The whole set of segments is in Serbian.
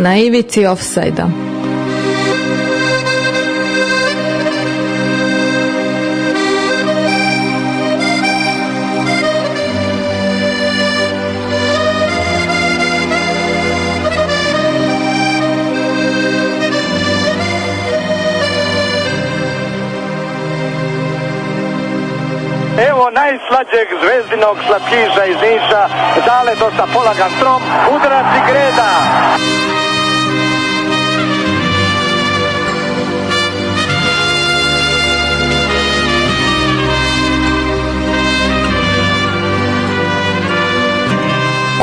na ivici ofsajda. Evo najslađeg zvezdinog slatkiša iz Niša, dale dosta polagan trom, udarac i greda.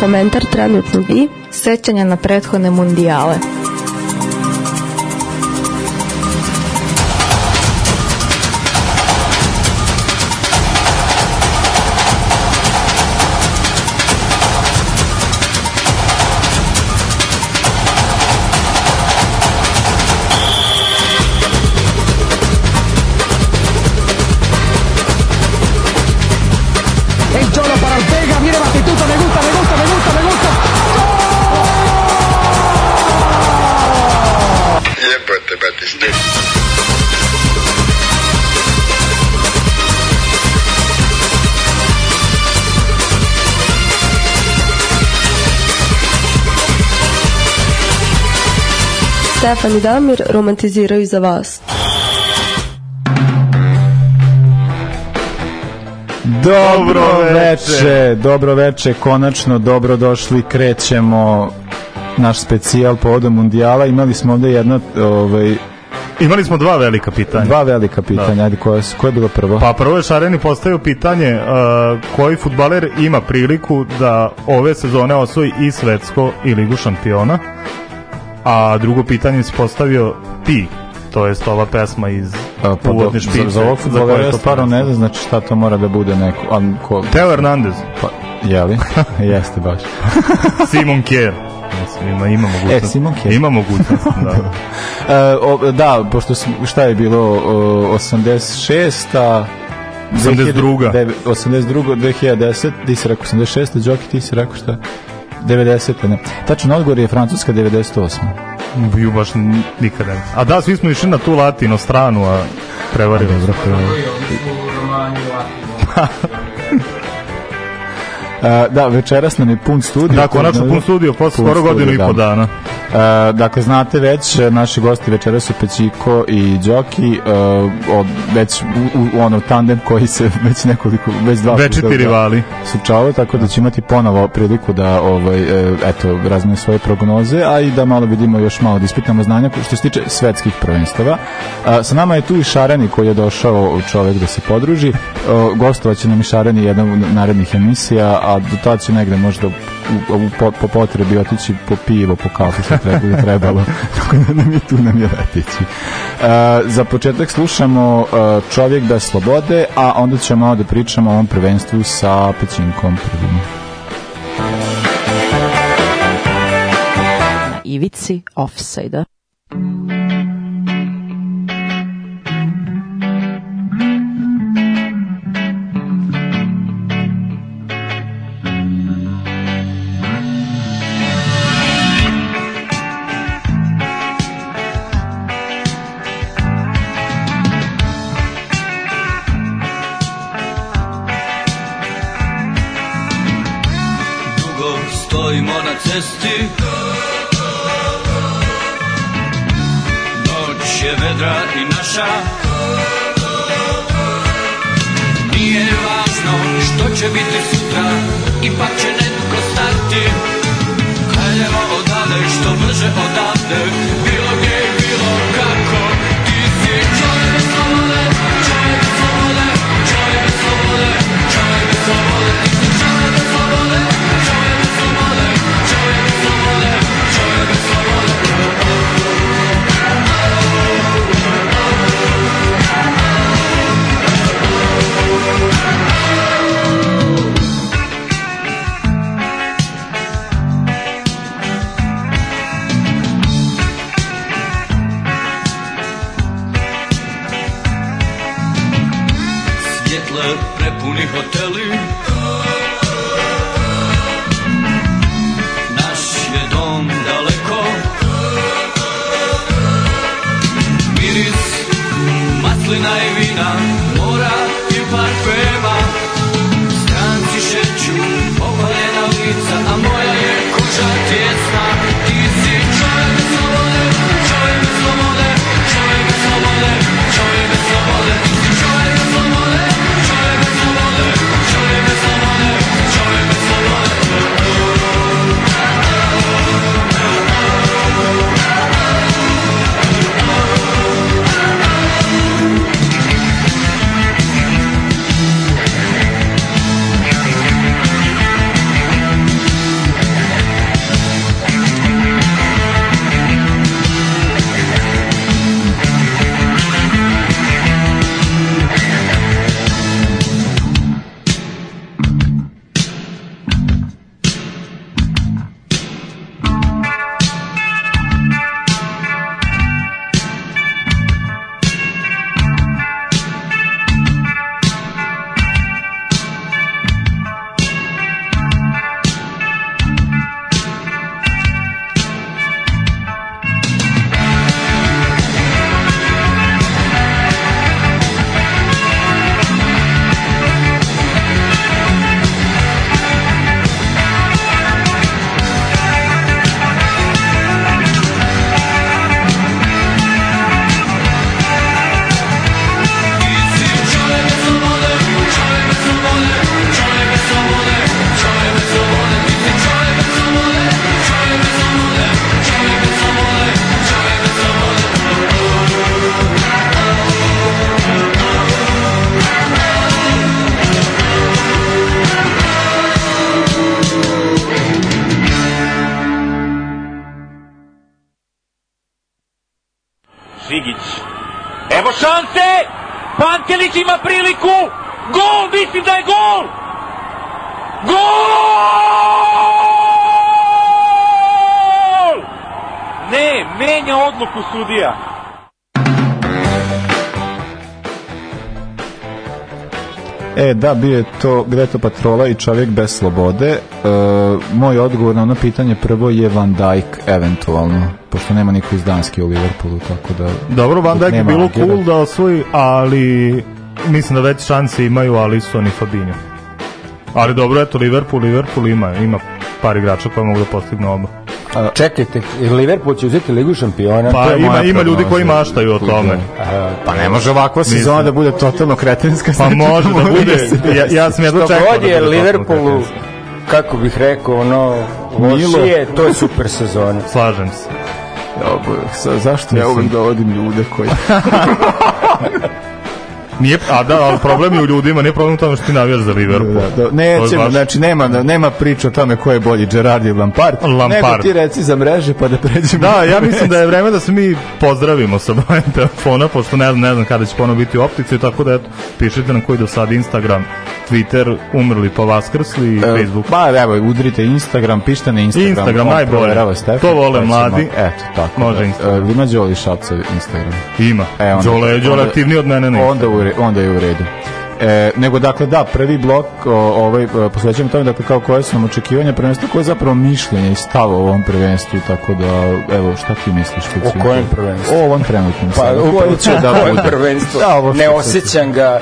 Komentar trenutnog i sećanja na prethodne mundijale. Stefan i Damir romantiziraju za vas. Dobro veče, dobro veče, konačno dobro došli, krećemo naš specijal povodom mundijala. Imali smo ovde jedno, ovaj, Imali smo dva velika pitanja. dva velika pitanja, ajde, koje, su- koje je bilo prvo? Pa prvo je Šareni postavio pitanje uh, koji futbaler ima priliku da ove sezone osvoji i svetsko i ligu šampiona. A drugo pitanje si postavio ti, to jest ova pesma iz A, pa uvodne špice. za, za ovog futbolera ja to stvarno ne znam, znači šta to mora da bude neko, a ko, Teo Hernandez, pa, jeli? Jeste baš. Simon. Mislim, ima, ima mogućnost. E, Simon Kjær. Ima mogućnost, da. E, o, da, pošto šta je bilo, o, 86-a, 82.. 82. 2010, ti si rekao 86. Đoki, ti si rekao šta? 90. ne. Tačno odgovor je Francuska 98. Ju baš nikada. A da, svi smo išli na tu latino stranu, a prevarili. Dobro, prvo. Da, večeras nam je pun studio. Da, konačno pun studio, posle skoro godinu i po da. dana. E, dakle, znate već, naši gosti večera su Pećiko i Đoki, e, od, već u, u, ono tandem koji se već nekoliko, već dva Večiti puta, da, rivali. sučavaju, tako da će imati ponovo priliku da ovaj, e, eto, razmiju svoje prognoze, a i da malo vidimo još malo da ispitamo znanja što se tiče svetskih prvenstava. Sa nama je tu i Šareni koji je došao čovek da se podruži. O, gostovaće nam i Šareni jedan od narednih emisija, a do tada će negde možda u, u, po, po potrebi otići po pivo, po kafu što treba da trebalo. Tako da nam je tu nam je letići. E, za početak slušamo e, Čovjek bez slobode, a onda ćemo malo da pričamo o ovom prvenstvu sa Pećinkom prvim. na ivici offside sudija. E, da, bio je to, bila je to patrola i čovjek bez slobode. E, moj odgovor na ono pitanje prvo je Van Dijk, eventualno, pošto nema niko iz Danske u Liverpoolu, tako da... Dobro, Van Dijk je bilo Agera- cool da osvoji, ali mislim da već šanse imaju Alisson i Fabinho. Ali dobro, eto, Liverpool, Liverpool ima, ima par igrača koji mogu da postignu oba. Čekajte, Liverpool će uzeti ligu šampiona. Pa to je ima, ima ljudi koji maštaju o tome. Pa ne može ovakva sezona da bude totalno kretenska. Pa može da bude, ja, ja sam jedno Što čekao god da je bude Liverpoolu, kako bih rekao, ono, Milo. lošije, to je super sezona. Slažem se. Ja, bo- sa, zašto ja uvek dovodim ljude koji... Nije, a da, ali problem je u ljudima, nije problem u tome što ti navijaš za Liverpool. Da, da, nećemo, baš- znači nema, nema priče o tome ko je bolji, Gerard ili Lampard, Lampard. nego ti reci za mreže pa da pređemo. Da, ja mislim da je vreme da se mi pozdravimo sa brojem telefona, pošto ne znam, ne znam kada će ponovo biti u optici, tako da eto, pišite nam koji do sad Instagram, Twitter, umrli pa vaskrsli i E, Facebook. Pa evo, udrite Instagram, pišite na Instagram. Instagram, najbolje. To vole pa ćemo- mladi. Eto, tako. Može da. Instagram. E, Ima Đoli Šapca Instagram. Ima. E, onda- Đole, Đole onda- aktivniji od mene ne. Onda, u re, onda je u redu. E, nego dakle da prvi blok o, ovaj e, posvećujemo tome dakle kao koje su nam očekivanja prvenstva koje je zapravo mišljenje i stav o ovom prvenstvu tako da evo šta ti misliš? O kojem prvenstvu? o ovom trenutnom Pa, sada. upravo Koje će da bude prvenstvo. Da, ovo ne osjećam ga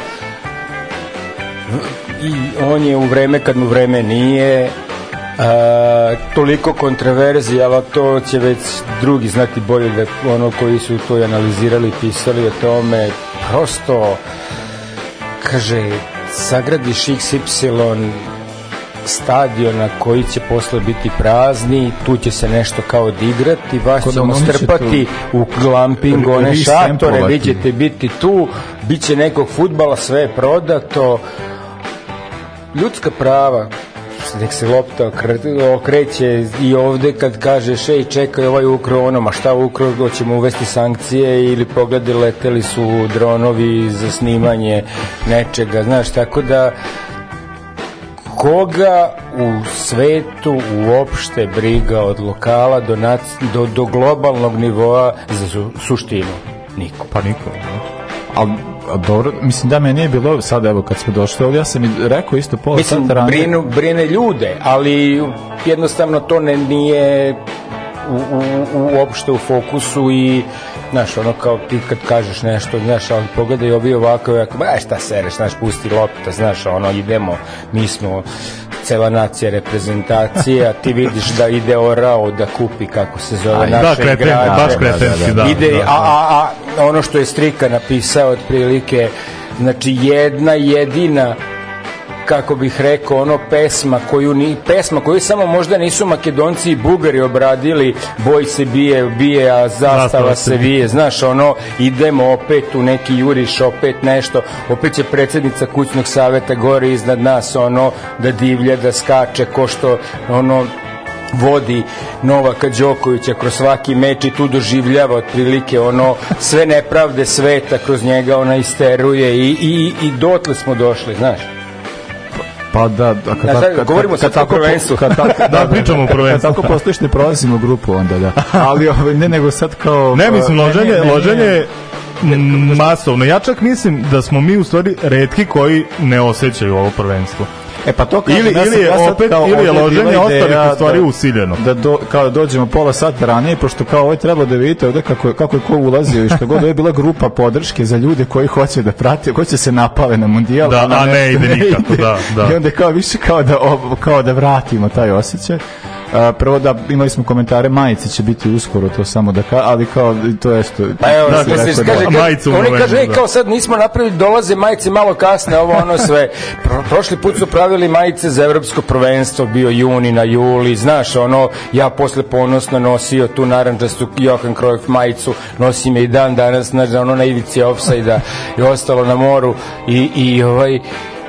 i on je u vreme kad mu vreme nije a, toliko kontroverzija, ali to će već drugi znati bolje da ono koji su to analizirali, pisali o tome, prosto kaže, sagradiš XY stadiona koji će posle biti prazni, tu će se nešto kao odigrati, vas Tako da ćemo strpati u glamping, one šatore, vi ćete biti tu, bit će nekog futbala, sve je prodato. Ljudska prava, nek se lopta okre- okreće i ovde kad kažeš ej čekaj ovaj ukro ono ma šta ukro hoćemo uvesti sankcije ili pogledi leteli su dronovi za snimanje nečega znaš tako da koga u svetu uopšte briga od lokala do, nac, do, do globalnog nivoa za su, suštinu? Niko. Pa niko. A, a dobro, mislim da me nije bilo sad evo kad smo došli ovdje, ja sam i rekao isto pola Mislim, sata ranije. brinu, brine ljude, ali jednostavno to ne nije u, u, u, uopšte u fokusu i znaš, ono kao ti kad kažeš nešto, znaš, ali pogledaj ovi ovako, ovako, ba šta sereš, znaš, pusti lopta, znaš, ono, idemo, mi smo cela nacija reprezentacije, a ti vidiš da ide orao da kupi, kako se zove, Aj, naše da, kreten, igrače. baš kretenski, da, Ide, da, da. a, a, a ono što je Strika napisao otprilike, znači jedna jedina kako bih rekao, ono pesma koju ni pesma koju samo možda nisu Makedonci i Bugari obradili, boj se bije, bije, a zastava se vije. Znaš, ono, idemo opet u neki juriš, opet nešto, opet će predsednica kućnog saveta gore iznad nas, ono, da divlja, da skače, ko što, ono, vodi Novaka Đokovića kroz svaki meč i tu doživljava otprilike ono sve nepravde sveta kroz njega ona isteruje i, i, i dotle smo došli, znaš. Pa da, a kad, Znaš, kad, kad, govorimo o tako, prvenstvu. kad, tako, Da, pričamo o prvenstvu. Kad tako postojiš ne prolazimo grupu onda, da. Ali ovaj, ne, nego sad kao... Ne, mislim, loženje, je- meni je- loženje masovno. Ja čak mislim da smo mi u stvari redki koji ne osjećaju ovo prvenstvo. E pa to kažem, Ili- ja ili je ja opet- kao ili je loženje ostalih u stvari da- usiljeno. Da do, kao da dođemo pola sata ranije, pošto kao ovo treba da vidite ovde kako, kako je ko ulazio i što god, ovo je bila grupa podrške za ljude koji hoće da prate, koji će se napale na mundijal. Da, a ne nešto ide nikako, da, da. I onda kao više kao da, kao da vratimo taj osjećaj. A, prvo da imali smo komentare majice će biti uskoro to samo da ka, ali kao to je što Pa evo, da, da, se da- kaže, Ma- majicu oni kaže, ej, da. kao sad nismo napravili, dolaze majice malo kasne, ovo ono sve. Pro, prošli put su pravili majice za evropsko prvenstvo, bio juni na juli, znaš, ono, ja posle ponosno nosio tu narančastu Johan Cruyff majicu, nosim je i dan danas, znaš, ono na ivici offside i ostalo na moru i, i ovaj,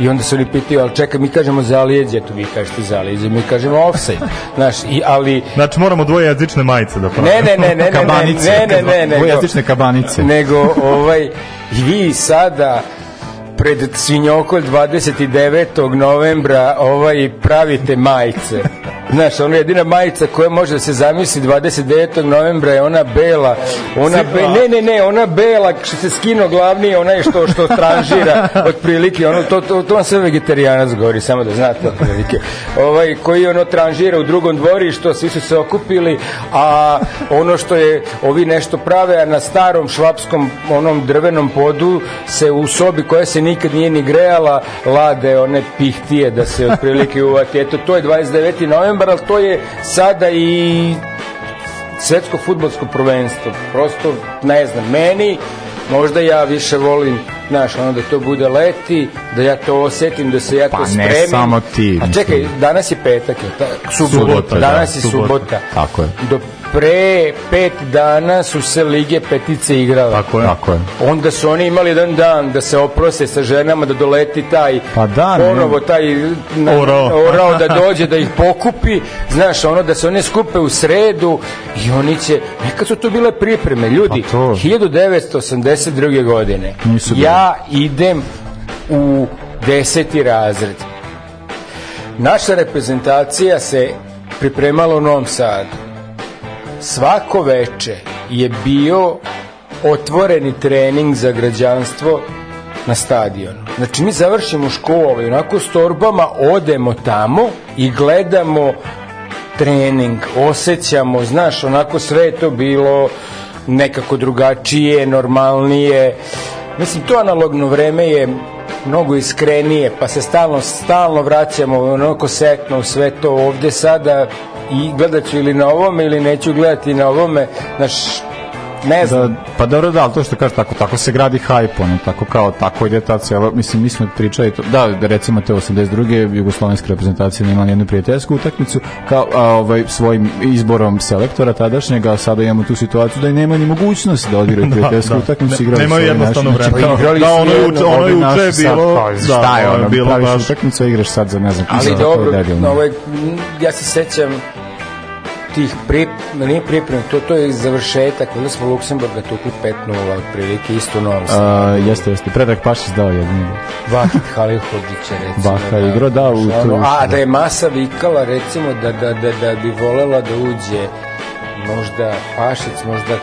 I onda se oni pitaju, ali čekaj, mi kažemo zalijeđe, to vi kažete zalijeđe, mi kažemo offside. Znaš, i, ali... Znači moramo dvojezične majice da pravimo. Ne, ne, ne, ne, ne, Kabanice, ne, ne, ne, nego, dvojezične kabanice. nego ovaj, i vi sada pred Svinjokolj 29. novembra ovaj pravite majice. Znaš, ona jedina majica koja može da se zamisli 29. novembra je ona bela. Ona be, ne, ne, ne, ona bela što se skino glavni, ona je što što tranžira otprilike, ono to to to vam sve vegetarijanac govori, samo da znate otprilike. Ovaj koji ono tranžira u drugom dvorištu, svi su se okupili, a ono što je ovi nešto prave, a na starom švapskom onom drvenom podu se u sobi koja se nikad nije ni grejala lade one pihtije da se otprilike uvati. Eto, to je 29. novembar, ali to je sada i svetsko futbolsko prvenstvo. Prosto, ne znam, meni možda ja više volim znaš, ono da to bude leti, da ja to osetim, da se ja to Pa ne spremim. samo ti, A čekaj, danas je petak, je ta, subota, Subota, da, danas je subota. subota. Tako je. Do pre pet dana su se Lige petice igrale. Tako je. Tako je. Onda su oni imali jedan dan da se oprose sa ženama, da doleti taj Pa da, ponovo taj na, Orao. orao da dođe da ih pokupi, znaš, ono da se one skupe u sredu i oni će, nekad su to bile pripreme, ljudi, Pa to. 1982. godine, Nisu ja idem u deseti razred. Naša reprezentacija se pripremala u Novom Sadu. Svako veče je bio otvoreni trening za građanstvo na stadionu. Znači mi završimo školu i onako s torbama odemo tamo i gledamo trening, osjećamo, znaš, onako sve to bilo nekako drugačije, normalnije. Mislim, to analogno vreme je mnogo iskrenije, pa se stalno, stalno vraćamo onako setno u sve to ovde sada i gledat ću ili na ovome ili neću gledati na ovome, znaš, ne znam. Da, pa dobro da, ali to što kaže tako, tako se gradi hype, ono, tako kao, tako ide ta cijela, mislim, mi smo pričali to, da, da recimo te 82. jugoslovenska reprezentacija imala jednu prijateljsku utakmicu, kao, a, ovaj, svojim izborom selektora tadašnjega, a sada imamo tu situaciju da i nema ni mogućnosti da odigraju prijateljsku da. utakmicu, Ne- igrali nemaju jednostavno vremena. kao, Igrali Da, ono je uče, ono je uče bilo, kao, da, šta je ono ono, bilo praviš baš- utakmicu, igraš sad za, ne znam, Ali dobro, ovo je, m, ja se sećam tih pri, nije priprem, to, to je završetak, onda smo Luksemburga tukli 5-0, otprilike isto novo. A, jeste, jeste. Predrag Pašić dao jednu. Vahid Halihovića, recimo. Vaha je igrao, da, u tu- A, da je masa vikala, recimo, da, da, da, da bi volela da uđe možda Pašić, možda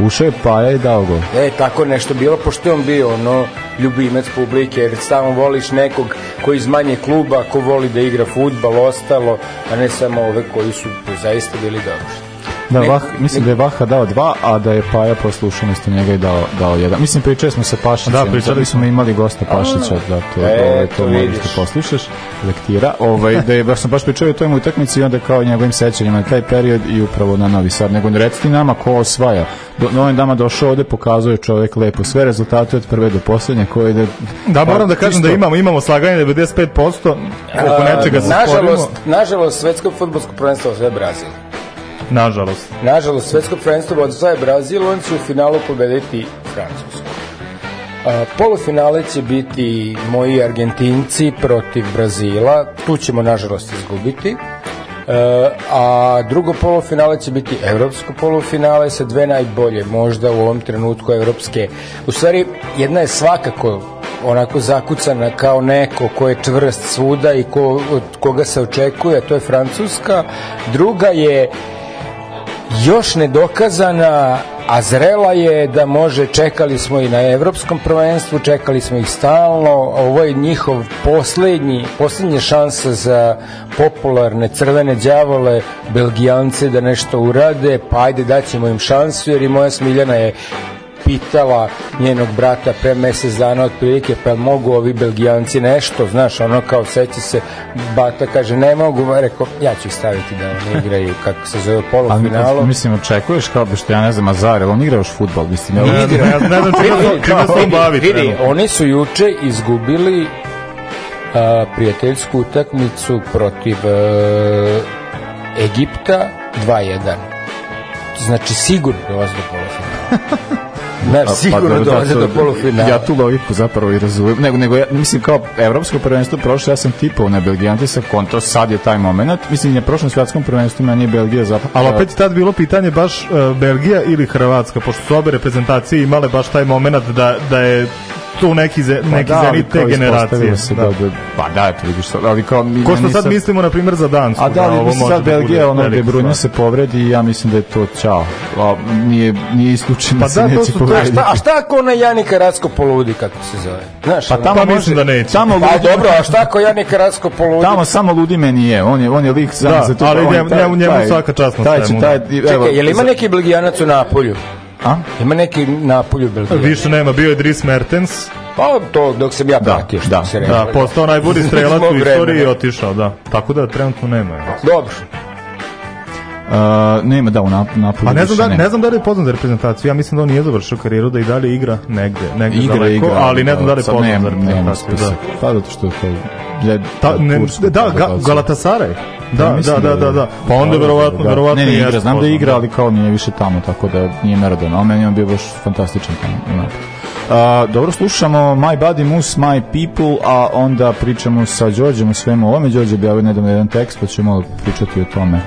Ušao je Paja i dao gol. E, tako nešto bilo, pošto je on bio ono, ljubimac publike, jer stalno voliš nekog koji iz manje kluba, ko voli da igra futbal, ostalo, a ne samo ove koji su zaista bili dobri. Da, Ne- Vah, mislim da je Vaha dao dva, a da je Paja poslušao isto njega i dao, dao jedan. Mislim, pričali smo sa Pašićem. Da, pričali smo imali gosta Pašića, da, to, E, ovaj, to to moraš vidiš. da poslušaš, lektira. Ovaj, da je, baš sam baš pričao o toj utakmici i onda kao njegovim sećanjima na taj period i upravo na Novi Sad. Nego reci ti nama ko osvaja. Do, novim dama došao ovde, pokazuje čovjek lepo sve rezultate od prve do poslednje koje ide... Da, moram da Pa, kažem da imamo, imamo slaganje 95%, oko nečega se nažalost, sporimo. nažalost, svetsko futbolsko prvenstvo osvaja Brazil. Nažalost. Nažalost, svetsko prvenstvo osvaja Brazil, on će u finalu pobediti Francusku. A, polufinale će biti moji Argentinci protiv Brazila, tu ćemo nažalost izgubiti. E, a drugo polufinale će biti evropsko polufinale sa dve najbolje možda u ovom trenutku evropske. U stvari, jedna je svakako onako zakucana kao neko ko je čvrst svuda i ko, od koga se očekuje, to je Francuska. Druga je još nedokazana, a zrela je da može, čekali smo i na evropskom prvenstvu, čekali smo ih stalno, ovo je njihov poslednji, poslednja šansa za popularne crvene đavole, belgijance da nešto urade, pa ajde daćemo im šansu, jer i moja Smiljana je pitala njenog brata pre mesec dana otprilike pa mogu ovi belgijanci nešto? Znaš ono kao seća se bata kaže ne mogu. Rekao ja ću ih staviti da oni igraju kako se zove Ali, polufinalom. mislim, očekuješ kao što ja ne znam, Azar, on igra još futbol, mislim, jel? Ne znam, ja ne znam čime se- bavi vidi, oni su juče izgubili a, prijateljsku utakmicu protiv a, Egipta 2-1 znači sigurno dolaze do polufinala Znaš, sigurno dobro, dolaze da, do polufinala. Ja tu logiku zapravo i razumem. Nego, nego ja, mislim, kao evropsko prvenstvo prošlo, ja sam tipao na Belgijanti sa konto, sad je taj moment. Mislim, na prošlom svjetskom prvenstvu meni je Belgija zapravo... Ali opet tad bilo pitanje baš uh, Belgija ili Hrvatska, pošto su obe reprezentacije imale baš taj moment da, da je tu neki, ze, neki Pa da, ali zenit te generacije. Se Da. da. Da, pa da, eto vidiš, sad, ali kao... mi- Ko što sad mislimo, na primjer, za Dansku. A da, ali ovo mislim sad da Belgija, ono gde Brunja se povredi i ja mislim da je to ćao. A, nije, nije isključeno Pa da se da, to neće su to- A povrediti. šta, a šta ako ona Janika Racko poludi, kako se zove? Znaš, Pa tamo Pa može, mislim da neće. Tamo, Pa ludi, dobro, a šta ako Janika Racko poludi? tamo samo ludi meni je. On je, on je lik sam Da, za to. ali njemu- njemu- svaka čast na svemu, taj, da. Čekaj, je li ima za- neki Belgijanac u Napolju? A? Ima neki Napolju Belgijanac? Više nema, bio je Dries Mertens, Pa to dok sam ja Da, pratio što da, se rekao. da, postao najbolji strelac u istoriji i otišao, da. Tako da trenutno nema. Dobro. Uh, nema, da, u Nap- Napolju A ne znam, da, nema. ne znam da li je poznat za reprezentaciju. Ja mislim da on nije završio karijeru, da i dalje igra negde, negde Igra, daleko, igra. ali ne znam da li je poznat nema- za nema reprezentaciju. Da. spisak. Pa zato što je to... Je, Ta, ne, tursko, da, ga, Galatasaray. Da, Ja da, mislim da, da, da. Pa onda Da, verovatno, da. verovatno Ne, ne, igra, znam da igra, ali kao nije više tamo, tako da nije Maradona. A meni je on bio baš fantastičan tamo. u Napoli. A, dobro, slušamo My Body Moves, My People, a onda pričamo sa Đorđem o svemu ovome. Đorđe objavio nedavno jedan tekst, pa ćemo malo pričati o tome.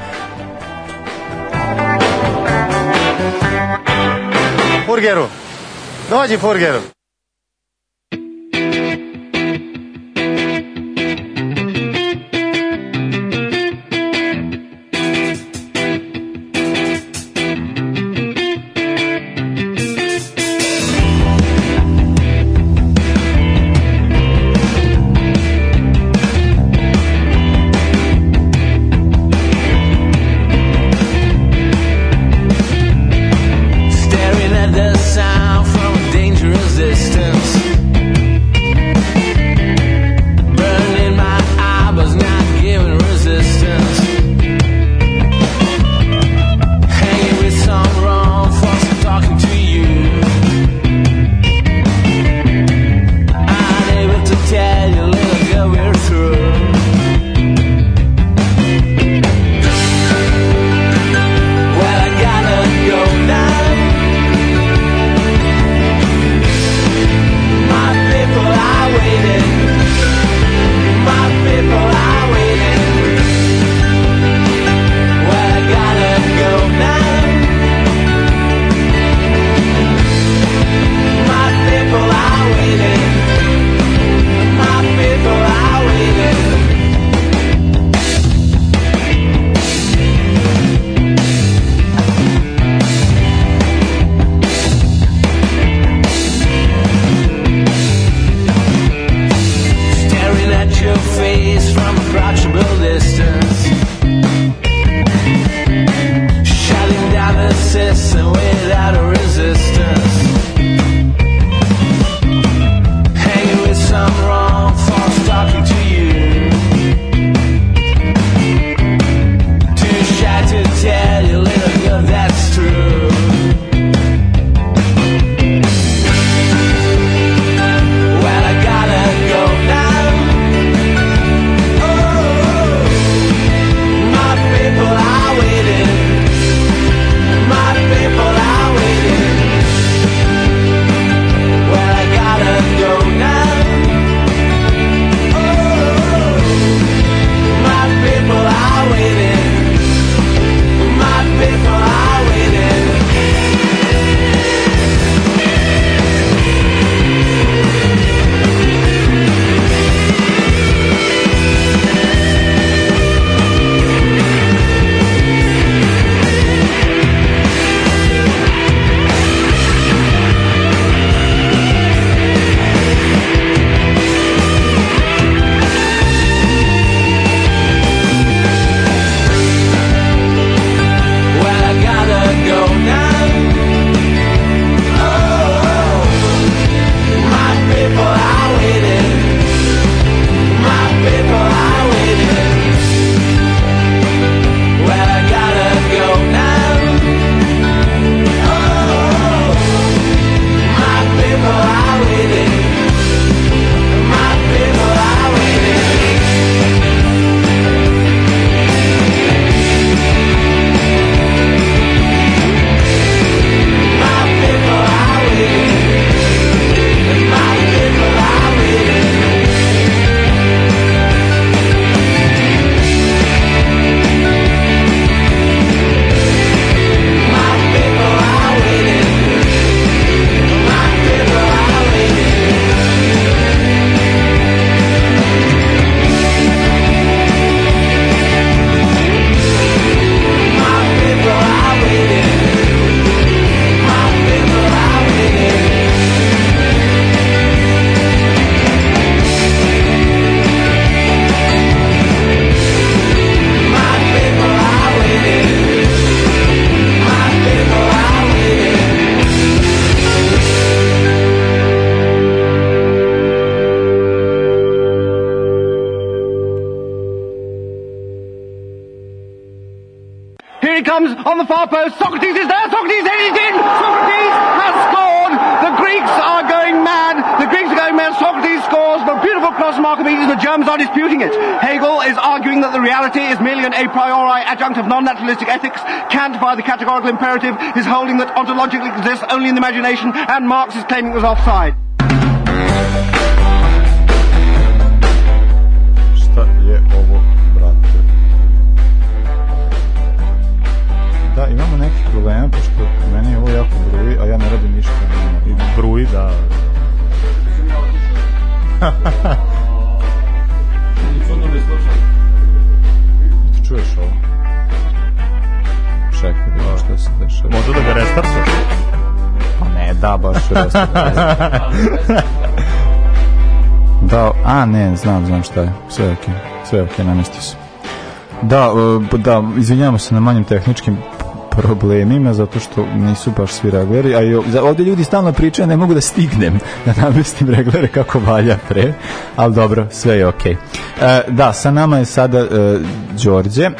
Furgeru. Dođi Furgeru. Far post. Socrates is there. Socrates headed in. Socrates has scored. The Greeks are going mad. The Greeks are going mad. Socrates scores. The beautiful cross Archimedes. The Germans are disputing it. Hegel is arguing that the reality is merely an a priori adjunct of non-naturalistic ethics. Kant, by the categorical imperative, is holding that ontologically exists only in the imagination, and Marx is claiming it was offside. da, a ne, znam, znam šta je. Sve je okej, sve je okej, namesti se. Da, e, da, izvinjamo se na manjim tehničkim problemima zato što nisu baš svi regleri, a i o- za- ovdje ljudi stalno pričaju, ne mogu da stignem da namestim reglere kako valja pre, ali dobro, sve je okej. E, da, sa nama je sada e, Đorđe, e,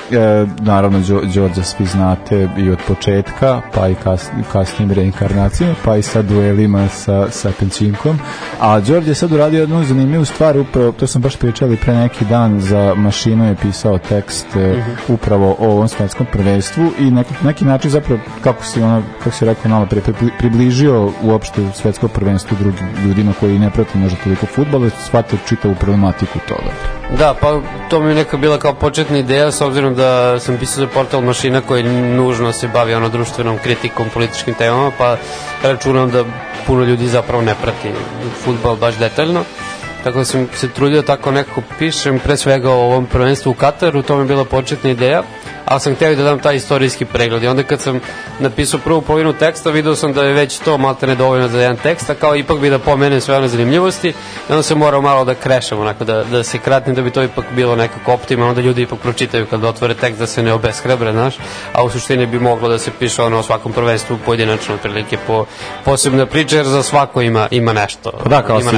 naravno Đo, Đorđe svi znate i od početka, pa i kas, kasnim reinkarnacijama, pa i sa duelima sa, sa Penčinkom, a Đorđe je sad uradio jednu zanimljivu stvar, upravo, to sam baš pričali pre neki dan, za mašinu je pisao tekst e, upravo o ovom svetskom prvenstvu i neki, neki način zapravo, kako si, ono, kako si rekao malo pre, pri- približio uopšte svetsko prvenstvo drugim ljudima koji ne prate možda toliko futbol, shvate čitavu problematiku toga. Da, pa to mi je neka bila kao početna ideja s obzirom da sam pisao za portal Mašina koji nužno se bavi ono društvenom kritikom, političkim temama, pa računam da puno ljudi zapravo ne prati futbol baš detaljno. Tako da sam se trudio tako nekako pišem, pre svega o ovom prvenstvu u Kataru, to mi je bila početna ideja, ali sam htio i da dam taj istorijski pregled. I onda kad sam napisao prvu polovinu teksta, video sam da je već to malte nedovoljno za jedan tekst, a kao ipak bi da pomenem sve one zanimljivosti, i onda sam morao malo da krešam, onako, da, da se kratim, da bi to ipak bilo nekako optimalno, da ljudi ipak pročitaju kad otvore tekst, da se ne obeshrebre, znaš, a u suštini bi moglo da se piše ono o svakom prvenstvu pojedinačno, otprilike po posebna priča, jer za svako ima, ima nešto. Pa da, kao ima se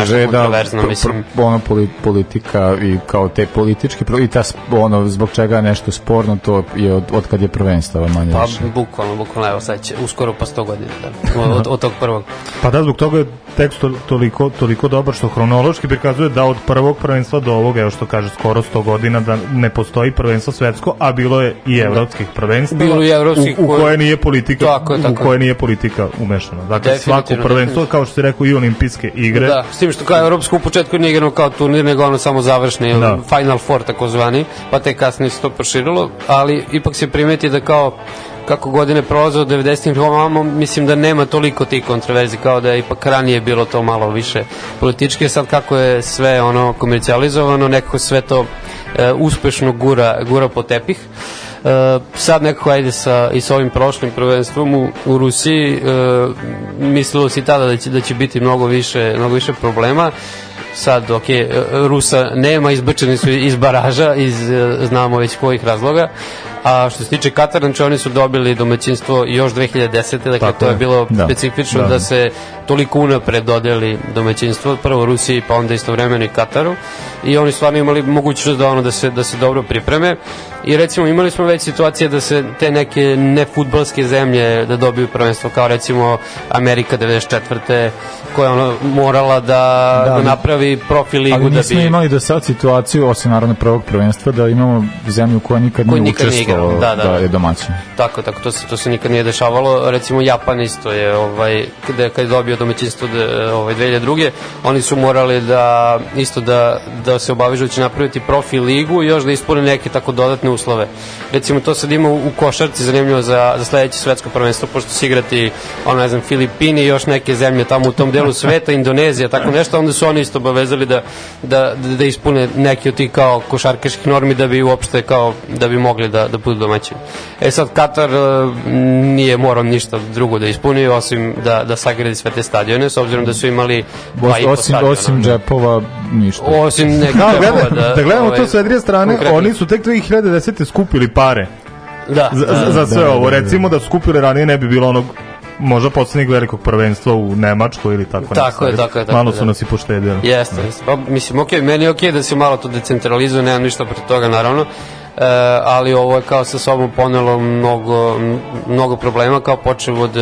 pr- mislim. pr- ono poli- politika i kao te politički pro- i ta ono zbog čega je nešto sporno to je od, od kad je prvenstvo manje Pa, više. bukvalno, bukvalno, evo sad će, uskoro pa 100 godina, da, od, od tog prvog. Pa da, zbog toga je tekst to- toliko, toliko dobar što hronološki prikazuje da od prvog prvenstva do ovog, evo što kaže, skoro 100 godina da ne postoji prvenstvo svetsko, a bilo je i evropskih prvenstava. Bilo i evropskih u, u koje- nije politika, Tako je, tako u je. koje nije politika umešana. Dakle, svako prvenstvo, kao što si rekao, i olimpijske igre. Da, s tim što kao Evropsko u početku nije igrano kao turnir, nego ono samo završni, Da. Final Four takozvani, pa te kasnije se to proširilo, ali ipak se primeti da kao kako godine prolaze od 90-ih ovamo, mislim da nema toliko tih kontroverzi kao da je ipak ranije bilo to malo više političke, sad kako je sve ono komercijalizovano, nekako sve to e, uspešno gura, gura po tepih. E, sad nekako ajde sa, i sa ovim prošlim prvenstvom u, u Rusiji e, mislilo si tada da će, da će biti mnogo više, mnogo više problema. Sad, ok, Rusa nema, izbrčeni su iz baraža, iz, e, znamo već kojih razloga, a što se tiče Katara, znači oni su dobili domaćinstvo još 2010. Dakle, Tako to je je. bilo Da. specifično Da. da. se toliko unapred dodeli domaćinstvo, prvo Rusiji, pa onda istovremeno i Kataru. I oni stvarno imali mogućnost da ono da se da se dobro pripreme. I recimo imali smo već situacije da se te neke nefudbalske zemlje da dobiju prvenstvo kao recimo Amerika 94. koja je ono morala da, Da, da, napravi profil ligu Ali da nismo bi imali do sad situaciju, osim naravno prvog prvenstva, da imamo zemlju koja nikad Koja nije nikad nije učestvovala igrala, da, da, da da. je domaćin. Tako, tako, to se, to se nikad nije dešavalo. Recimo Japan isto je, ovaj, kada, kada je dobio domaćinstvo de, ovaj, 2002. Oni su morali da, isto da, da se obavežu da će napraviti profi ligu i još da ispune neke tako dodatne uslove. Recimo to sad ima u, u košarci zanimljivo za, za sledeće svetsko prvenstvo, pošto će igrati, ono, ne znam, Filipini i još neke zemlje tamo u tom delu sveta, Indonezija, tako nešto, onda su oni isto obavezali da, da, da, da ispune neke od tih kao košarkaških normi da bi uopšte kao, da bi mogli da, da budu domaćini. E sad Katar e, nije morao ništa drugo da ispuni osim da, da sagradi sve te stadione s obzirom da su imali dva i po Osim, stadiona. osim džepova, ništa. Osim nekih Da, džepova gledaj, da, gledamo ovaj, to sa jedne strane, konkretno. oni su tek 2010. skupili pare da, za, da, za sve da, ovo. da, da. Recimo da su skupili ranije ne bi bilo onog možda poslednjeg velikog prvenstva u Nemačkoj ili tako Tako je, nešto. tako je, tako Malo su da. nas i poštedili. Jeste, jeste. Pa, mislim, ok, meni je ok da se malo to decentralizuje, nemam ništa protiv toga, naravno, e, ali ovo je kao sa sobom ponelo mnogo, mnogo problema kao počeo od, e,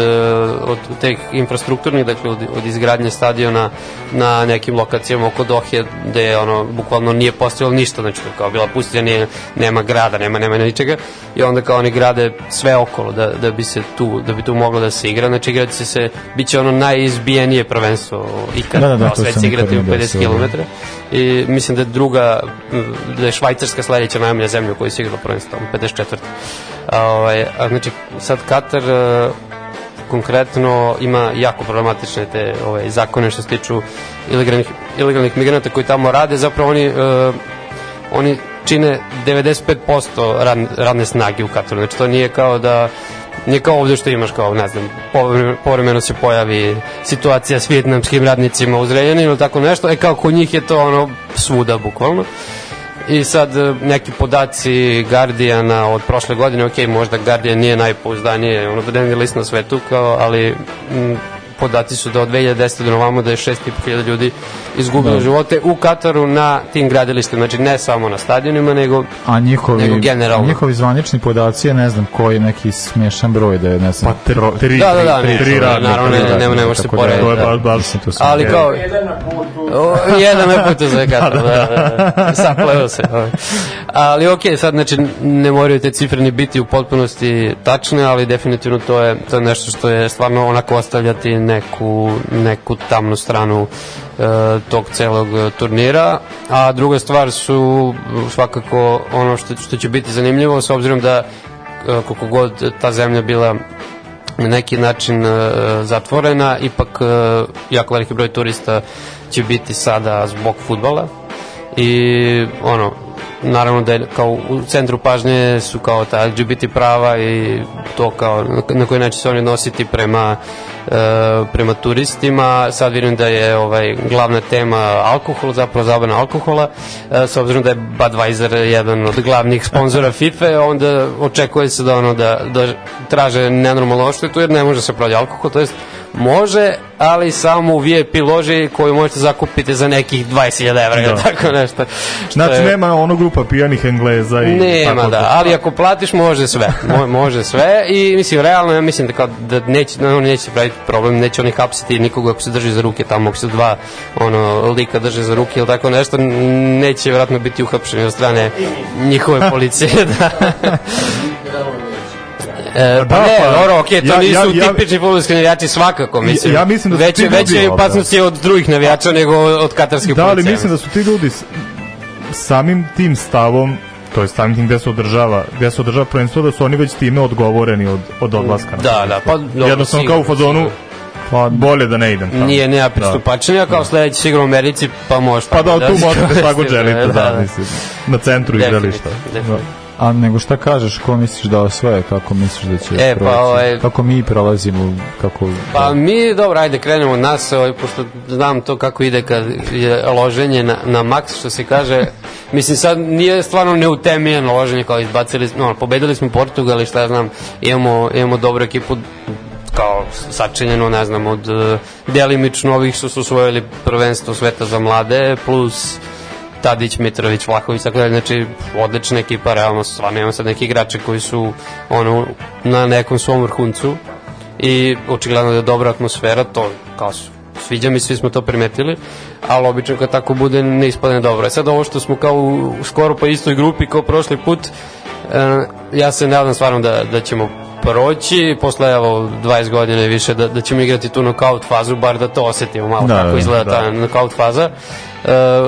od teh infrastrukturnih, dakle od, od izgradnje stadiona na nekim lokacijama oko Dohe gde je ono, bukvalno nije postojalo ništa, znači kao bila pustinja, nije, nema grada, nema, nema ničega. I onda kao oni grade sve okolo da, da bi se tu, da bi tu moglo da se igra, znači igraće se, bit će ono najizbijenije prvenstvo ikad, Da, da, da, kao sve će igrati u ikad vidio 50 se, km i mislim da je druga da je Švajcarska sledeća najmlja zemlja u kojoj se igralo prvenstvo, tamo 54. A, ovaj, a, znači, sad Katar e, konkretno ima jako problematične te ovaj, zakone što se tiču ilegalnih, ilegalnih migranata koji tamo rade, zapravo oni, e, oni čine 95% rad, radne snage u Kataru, znači to nije kao da nije kao ovdje što imaš kao, ne znam, povremeno, se pojavi situacija s vjetnamskim radnicima u Zrenjaninu ili tako nešto, e kao kod njih je to ono svuda bukvalno. I sad e, neki podaci Guardiana od prošle godine, ok, možda Guardian nije najpouzdanije, ono dnevni list na svetu, kao, ali m, podaci su da od 2010. do novamo da je 6.500 ljudi izgubilo Da. živote u Kataru na tim gradilištima, znači ne samo na stadionima, nego A njihovi, Nego generalno. njihovi zvanični podaci je ne znam koji neki smešan broj da je ne znam. Pa tri, tri, Da, da, da, tri, tri radnika. naravno, ne, ne, ne, ne može se da, porediti. To je da. baš, baš, Mislim, to su- Ali kao... O, jedan na putu za Katar, da, da, da. Sapleo se. ovaj. Ali okej, sad znači ne moraju te cifre ni biti u potpunosti tačne, ali definitivno to je, to je nešto što je stvarno onako ostavljati neku, neku tamnu stranu e, tog celog turnira. A druga stvar su svakako ono što, što će biti zanimljivo s obzirom da e, koliko god ta zemlja bila na neki način e, zatvorena, ipak e, jako veliki broj turista će biti sada zbog futbala i ono naravno da je kao u centru pažnje su kao ta LGBT prava i to kao na- koji način se oni nositi prema e, prema turistima. Sad vidim da je ovaj glavna tema alkohol zapravo zabrana alkohola. E, s obzirom da je Budweiser jedan od glavnih sponzora FIFA onda očekuje se da ono da, da traže nenormalno oštetu jer ne može se prodati alkohol to jest može ali samo u VIP loži koju možete zakupiti za nekih 20.000 evra ili Da. tako nešto Što Znači je- nema ono grupa pijanih Engleza i nema tako da, ali ako platiš može sve, Mo, može sve i mislim realno ja mislim da kao da neće da oni neće praviti problem, neće oni hapsiti nikoga ako se drži za ruke tamo, ako se dva ono lika drže za ruke ili tako nešto, neće vjerojatno biti uhapšeni od strane njihove policije da. E, pa Da, ne, pa, dobro, okej, to ja- nisu ja- ja- tipični fudbalski navijači svakako, mislim. Ja mislim da su veće, ti ljudi- veće opasnosti od drugih navijača nego od katarskih Da, ali policija. mislim da su ti ljudi samim tim stavom to je samim tim gde se održava gde se održava prvenstvo da su oni već time odgovoreni od, od odlaska Da, da, pa dobro, jednostavno kao u fazonu pa bolje da ne idem tamo. Nije nema pristupačenja, kao sledeći sigurno u Americi, pa može Pa da, tu možete šta god iskoristite, želite, da, mislim, na centru igrališta. definitivno. A nego šta kažeš, ko misliš da osvoje, kako misliš da će E, pa, ovaj- Kako mi prolazimo, kako... Pa mi, dobro, ajde krenemo od nas, ovaj, pošto znam to kako ide kad je loženje na, na maks, što se kaže. Mislim, sad nije stvarno neutemijeno loženje, kao izbacili, no, pobedili smo Portugal i šta ja znam, imamo, imamo dobru ekipu, kao sačinjeno, ne znam, od uh, delimično ovih što su osvojili prvenstvo sveta za mlade, plus Tadić, Mitrović, Vlahović, tako dalje, znači odlična ekipa, realno stvarno imamo sad neki igrače koji su ono, na nekom svom vrhuncu i očigledno da je dobra atmosfera, to kao su sviđa mi, svi smo to primetili, ali obično kad tako bude ne ispadne dobro. E sad ovo što smo kao u, skoro pa istoj grupi kao prošli put, e, ja se nadam stvarno da, da ćemo proći, posle evo 20 godina i više da, da ćemo igrati tu knockout fazu, bar da to osetimo malo Da, kako da, izgleda da. ta knockout faza.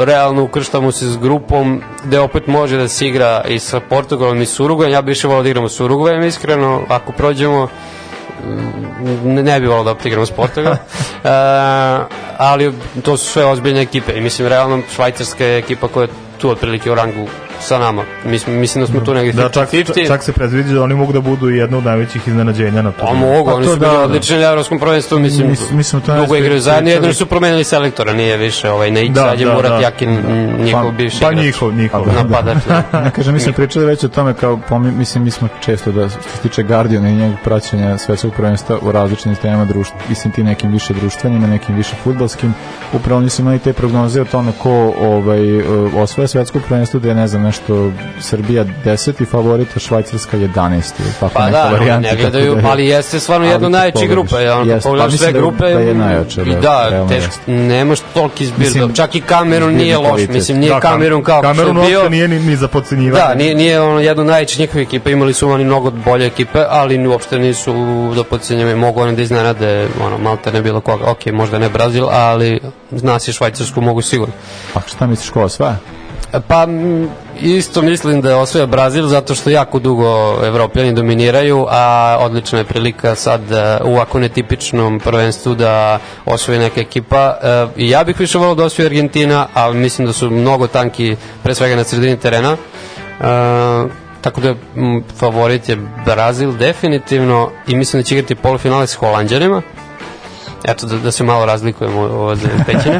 Realno ukrštamo se s grupom gde opet može da se igra i sa Portugalom i s Urugvajem. Ja bih više volao da igramo s Urugvajem iskreno, ako prođemo ne, ne bi volao da opet igramo s Portugal. e, ali to su sve ozbiljne ekipe i mislim realno švajcarska je ekipa koja je tu otprilike u rangu sa nama. Mislim, mislim da smo tu negdje Da, čak, 50-50. čak se predviđa da oni mogu da budu jedno od najvećih iznenađenja na Pa turniru. mogu, Pa oni to su bili da, da. odlični na evropskom prvenstvu, mislim, Mis- mi smo to dugo igraju zajedno, jedno su promenili selektora, nije više ovaj Neić, Da, sad je da, Murat da. Jakin, m, njihov Pa- bivši Pa igrač. njihov, njihov. Da, da. napadač. da. Ne kažem, mi smo pričali već o tome kao, pomi, mislim, mi smo često da, što se tiče Guardiana i njegovog praćenja svetskog prvenstva u različitim temama društva, mislim ti nekim više društvenim, a nekim više futbalskim, upravo oni su imali te prognoze o tome ko ovaj, osvaja svetsko prvenstvo, da je, ne znam, nešto Srbija 10. favorit, a Švajcarska 11. Tako Pa neka da, varijanta, ne tako gledaju, da je- ali jeste stvarno jedna od kad najjačih pogledaš- grupa. Ja, ono, kad Jeste, pa sve da- grupe, da je najjača, i da, da, teško, nemaš toliki zbir. Mislim, čak i Kamerun nije loš, kvalitet. mislim, nije Da, Kam- Kamerun kao Kamerun što je bio. uopšte nije ni, ni za podcenjivanje. Da, nije, nije ono jedno od najjačih njihovih ekipa, imali su oni mnogo bolje ekipe, ali ni uopšte nisu do podcenjave, mogu oni da iznenade, ono, malte ne bilo koga, ok, možda ne Brazil, ali zna se Švajcarsku mogu sigurno. A šta misliš ko osvaja? Pa isto mislim da je osvoja Brazil zato što jako dugo Evropljani dominiraju, a odlična je prilika sad e, u ovako netipičnom prvenstvu da osvoji neka ekipa. E, I ja bih više volao da osvoji Argentina, ali mislim da su mnogo tanki pre svega na sredini terena. E, tako da favorit je Brazil definitivno i mislim da će igrati polufinale s Holandjanima eto da, da se malo razlikujemo od pećine.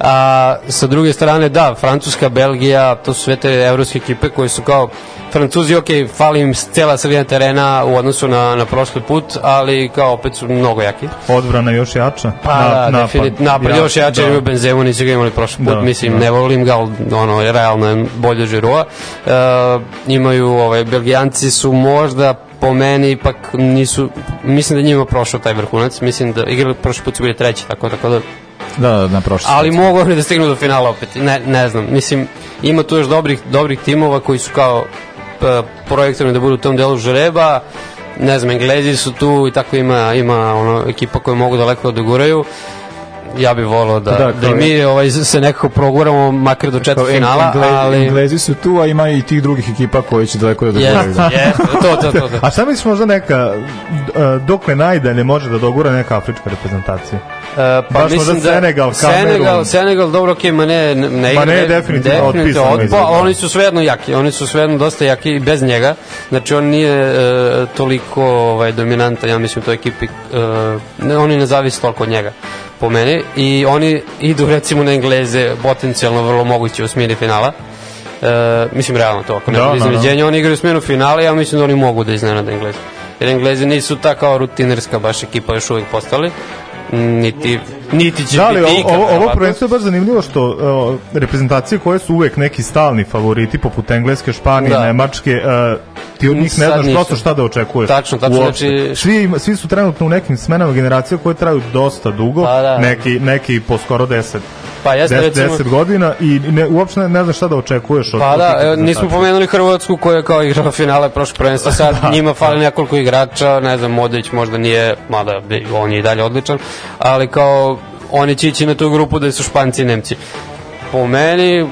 A sa druge strane, da, Francuska, Belgija, to su sve te evropske ekipe koje su kao Francuzi, ok, fali im cela sredina terena u odnosu na, na prošli put, ali kao opet su mnogo jaki. Odbrana još jača. Pa da, definit, napad još jače da. imaju Benzemu, nisu ga imali prošli put, Da, mislim, da. ne volim ga, ali ono, realno je bolje od Žirua. E, imaju, ovaj, Belgijanci su možda po meni ipak nisu, mislim da njima prošao taj vrhunac, mislim da igrali prošli put su bili treći, tako, tako da Da, da, na prošli ali mogu oni da stignu do finala opet, ne, ne znam, mislim, ima tu još dobrih, dobrih timova koji su kao p- projektovani da budu u tom delu žreba, ne znam, Englezi su tu i tako ima, ima ono, ekipa koje mogu daleko da doguraju, ja bih volao da, Da, da, mi ovaj, se nekako proguramo makar do četvrt finala, ali... Englezi su tu, a ima i tih drugih ekipa koji će daleko da Jeste, doguraju. jeste, to, to, to. to. A šta misliš možda neka, e, dokle najdalje može da dogura neka afrička reprezentacija? E, pa Baš mislim da Senegal, Senegal, Kamerun. Senegal, dobro, okej, ma ne, ne, igra. Ma ne, definitivno otpisan otpa, izgleda. oni su svejedno jaki, oni su svejedno dosta jaki i bez njega. Znači, on nije e, toliko ovaj, dominantan, ja mislim, u toj ekipi. E, ne, oni ne zavisi toliko od njega po meni i oni idu recimo na Engleze potencijalno vrlo moguće u smjeni finala e, mislim realno to ako ne Da, bude da, da. oni igraju smjenu finala ja mislim da oni mogu da iznenade Engleze jer Englezi nisu ta kao rutinerska baš ekipa još uvijek postali niti, niti će Da li, biti ikad ovo, ovo prvenstvo je baš zanimljivo što uh, reprezentacije koje su uvek neki stalni favoriti poput Engleske, Španije, Da. Nemačke, uh, ti od njih ne znaš prosto šta da očekuješ. Tačno, tačno, Uopšte. znači- Svi, ima- svi su trenutno u nekim smenama generacija koje traju dosta dugo, Pa da. neki, neki po skoro 10 Pa jeste, 10, recimo- 10 godina i ne, uopšte ne, ne znaš šta da očekuješ od Pa da, evo, nismo pomenuli Hrvatsku koja je kao igrala finale prošle prvenstva, sad njima fali nekoliko igrača, ne znam, Modrić možda nije, mada on je i dalje odličan, ali kao oni će ići na tu grupu da su Španci i Nemci. Po meni,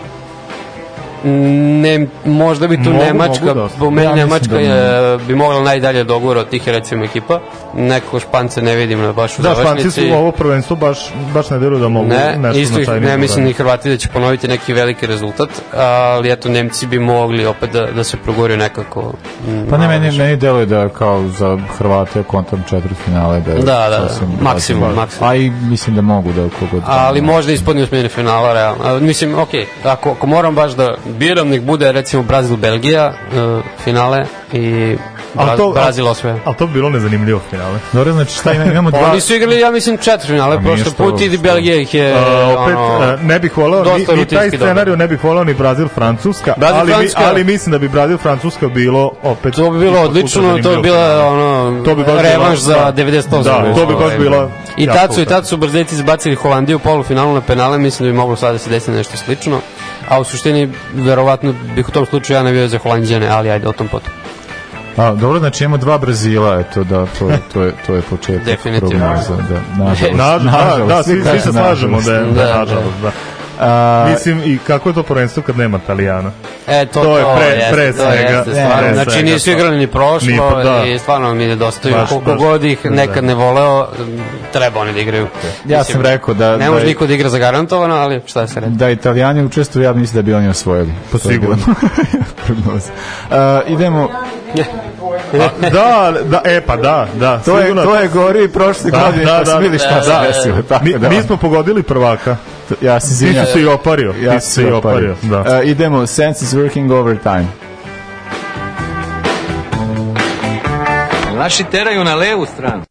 ne, možda bi tu Mogu, Nemačka, mogu da. po meni Ja Nemačka da je, bi mogla najdalje dogura od tih recimo ekipa. Nekako Špance ne vidim na baš u Da, Španci završnici. su ovo prvenstvo baš, baš ne deluju da mogu Ne, nešto isto značajnije ne da mislim ni Hrvati da će ponoviti neki veliki rezultat, ali eto Nemci bi mogli opet da, da se proguraju nekako. Pa ne, meni, meni deluje da kao za Hrvate kontam četvrt finale da je Da, da, da. sasvim Maksimum, razumno. maksimum. A i mislim da mogu da kogod Ali možda ispadne u smjeni finala, realno. A, mislim, ok, ako, ako moram baš da biram, nek bude recimo Brazil-Belgija uh, finale i Bra to- Brazil osvoje. Ali to bi bilo nezanimljivo finale. Dobro, znači šta ima, imamo dva... Oni su igrali, ja mislim, četiri finale Pa prošle što- put i Belgija ih je, Uh, opet, ono, uh, ne bih voleo ni, ni taj scenarij, ne bih voleo ni Brazil Francuska, Brazil, ali, Francuska. ali mislim da bi Brazil Francuska bilo opet To bi bilo odlično, to bi bila ono To bi baš revanš za da. 98. Da, to bi baš Ovaj, bilo I jako tad su i tad su Brazilci izbacili Holandiju u polufinalu na penale, mislim da bi moglo sada da se desi nešto slično. A u suštini, verovatno bih u tom slučaju ja navio za Holandjane, ali ajde o tom potom. A, dobro, znači imamo dva Brazila, eto da, to, to, je, to je početak Definitivno. prognoza. Da, nažalost, Nažalost, da, da, svi, svi se slažemo da je da, Da, nažalost, da. A, Mislim, i kako je to prvenstvo kad nema Italijana? E, to, To je pre- jeste, pre to svega. jeste, Ne, stvarno. pre znači svega nisu igrali ni prošlo Ni pa da. i stvarno mi nedostaju. Baš, Koliko baš. god ih Da. nekad ne voleo, treba oni da igraju. ja sam rekao da... Ne može da, niko da igra zagarantovano, ali šta se redi. da italijani učestvuju, ja mislim da bi oni osvojili. Pa To je sigurno. prognoza. A, idemo, A, da, da, e pa da, da. to je, to je gori i prošle Da, godine, da, pa da. smo vidjeli šta Da, se da, desilo. Tako Mi, da, mi smo pogodili prvaka. Ja se Ti izvinjam. si se i opario. Ja ti si se i opario. Da. A, idemo, Sense is working overtime. Naši teraju na levu stranu.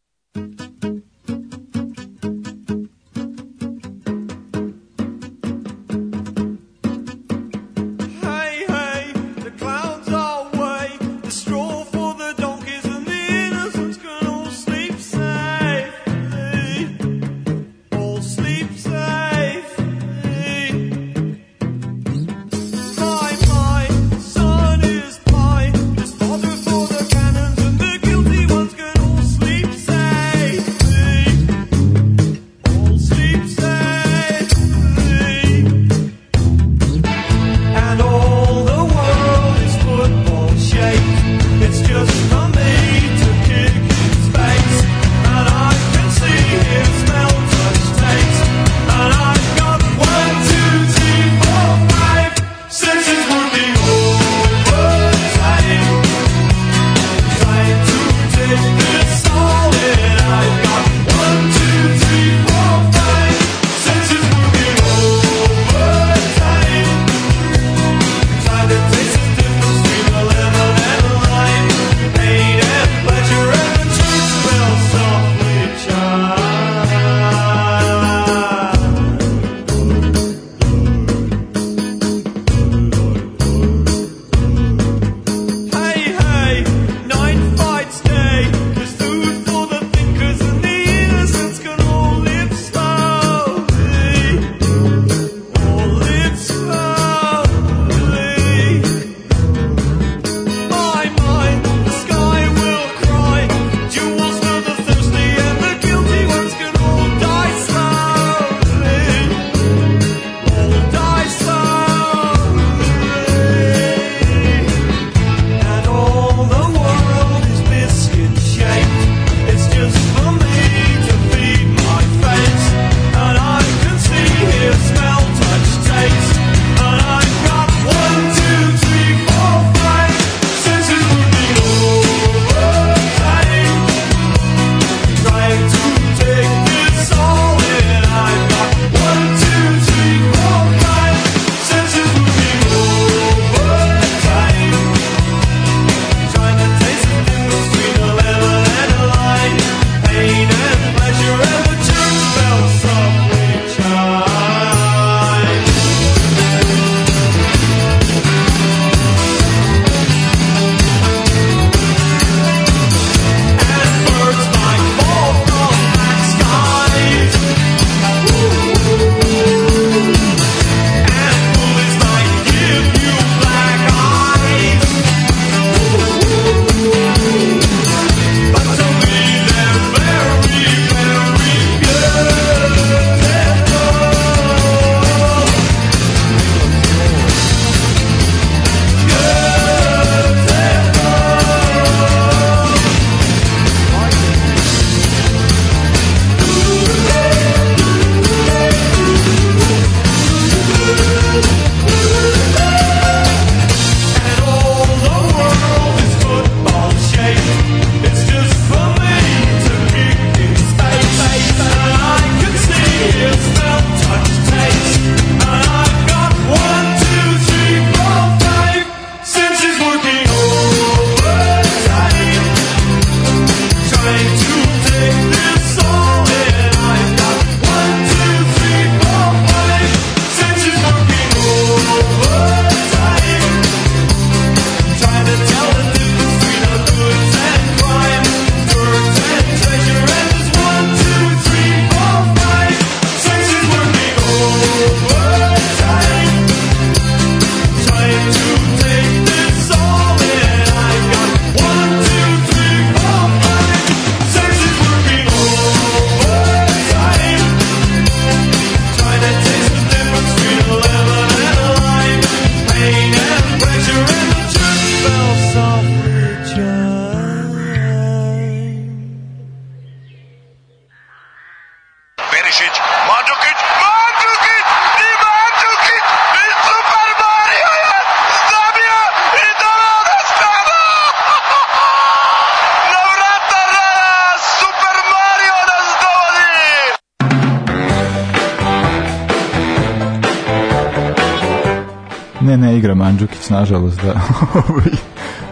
Igra Mandžukić, nažalost, da.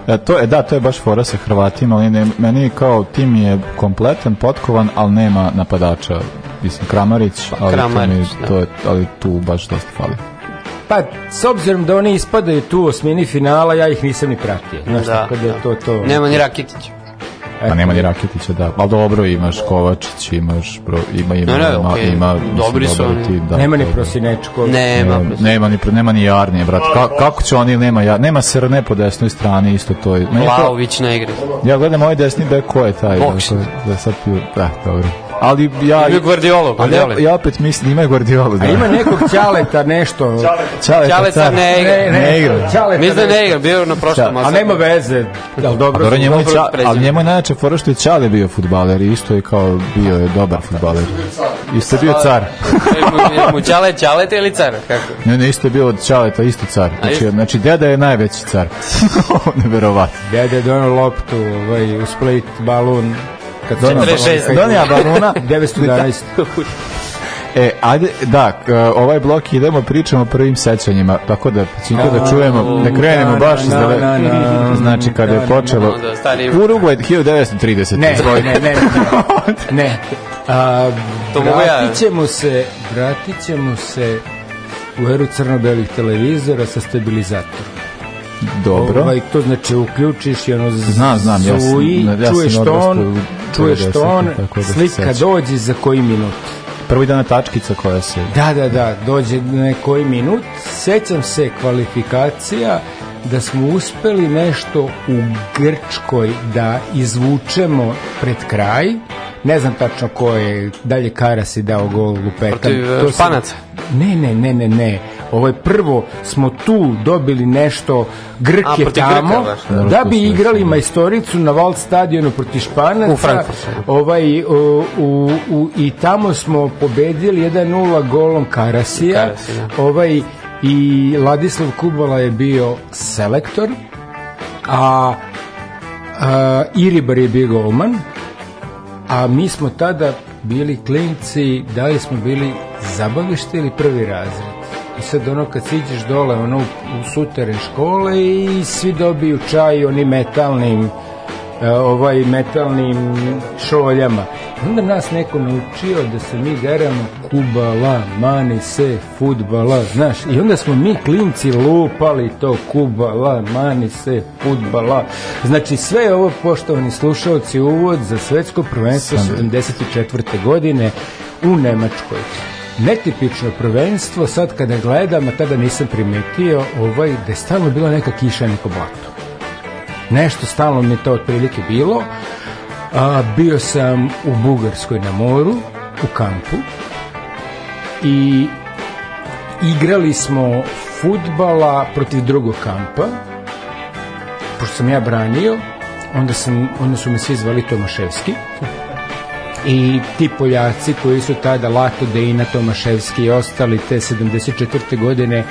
E, to je, da, to je baš fora sa Hrvatima, ali ne, meni kao tim je kompletan, potkovan, ali nema napadača. Mislim, Kramarić, ali, Kramarić, to, mi, da. to je, ali tu baš dosta fali. Pa, s obzirom da oni ispadaju tu u osmini finala, ja ih nisam ni pratio. Znaš, Da, tako da je da. to to. Nema ni Rakitić. Pa nema ni Raketića, da. Ali dobro, imaš Kovačić, imaš, bro, ima, ima, Ne, ne, ima, okej, ima, mislim, dobri su oni. tim, da, Nema ni Prosinečko. Nema. Nema, nema ni nema ni Jarnije, brate. Ka, kako će oni nema ja, nema Srne po desnoj strani isto to- Vlaović na igri. Ja gledam ovaj desni bek ko je taj. Bokšić. Da, da sad piju, da, dobro. Ali ja Imaju Guardiolu, Ali Guardiolu. ja, ja opet mislim ima Guardiolu, da. A ima nekog ćaleta nešto. Čale, Ćaleca ne igra. Ne igra. Ćaleta Mislim da ne igra, bio na prošlom. A nema veze. Jel dobro? Dobro, njemu je dobro Ča- ali njemu je najjače fora što je Čale bio fudbaler i isto je kao bio je dobar fudbaler. Isto je bio car. mu Ćale Ćaleta ili car? Kako? Ne, ne, isto je bio od Čaleta, isto car. Znači, znači deda je najveći car. Neverovatno. Dede je donio loptu ovaj, u Split, balun. Kad se- 46. Donija baluna. 911. E, ajde, da, ovaj blok idemo, pričamo o prvim sećanjima, tako da, činko da čujemo, da krenemo baš iz na, dale... na, na, Znači, kada je počelo... Uruguay 1930. Ne, ne, ne, ne. ne. A, To vratit ćemo se, vratit ćemo se u eru crno-belih televizora sa stabilizatorom. Dobro. Ovaj, to znači uključiš i ono Znam, znam, ja sam- zuji, ja sam čuješ ton, čuješ 90-ih, ton, da slika dođe za koji minut. Prvi dana tačkica koja se... Da, da, da, dođe na koji minut. Sećam se kvalifikacija da smo uspeli nešto u Grčkoj da izvučemo pred kraj. Ne znam tačno ko je, dalje Karas je dao gol lupetan. Protiv, e, Španaca? Ne, ne, ne, ne, ne. Ovo je prvo smo tu dobili nešto Grk A, je tamo Grka da. da bi igrali da. majstoricu na Wald stadionu protiv Španaca. U Frankfurtu. Ovaj, u, u, u, I tamo smo pobedili 1-0 golom Karasija. Karasija. Ovaj, I Ladislav Kubala je bio selektor, a, a Iribar je bio golman, a mi smo tada bili klinci, da li smo bili zabavište ili prvi razred. Sad ono kad siđeš dole ono u, u suteren škole i svi dobiju čaj onim metalnim e, ovaj metalnim šoljama. Onda nas neko naučio da se mi deramo kubala, mani se, futbala, znaš. I onda smo mi klinci lupali to kubala, mani se, futbala. Znači sve je ovo, poštovani slušalci, uvod za svetsko prvenstvo 74. godine u Nemačkoj. Netipično prvenstvo, sad kada gledam, a tada nisam primetio, ovaj, da je stalno bila neka kiša, neko blato nešto stalno mi to otprilike bilo. A, bio sam u Bugarskoj na moru, u kampu i igrali smo futbala protiv drugog kampa. Pošto sam ja branio, onda, sam, onda su me svi zvali Tomaševski i ti Poljaci koji su tada Lato Dejna, Tomaševski i ostali te 74. godine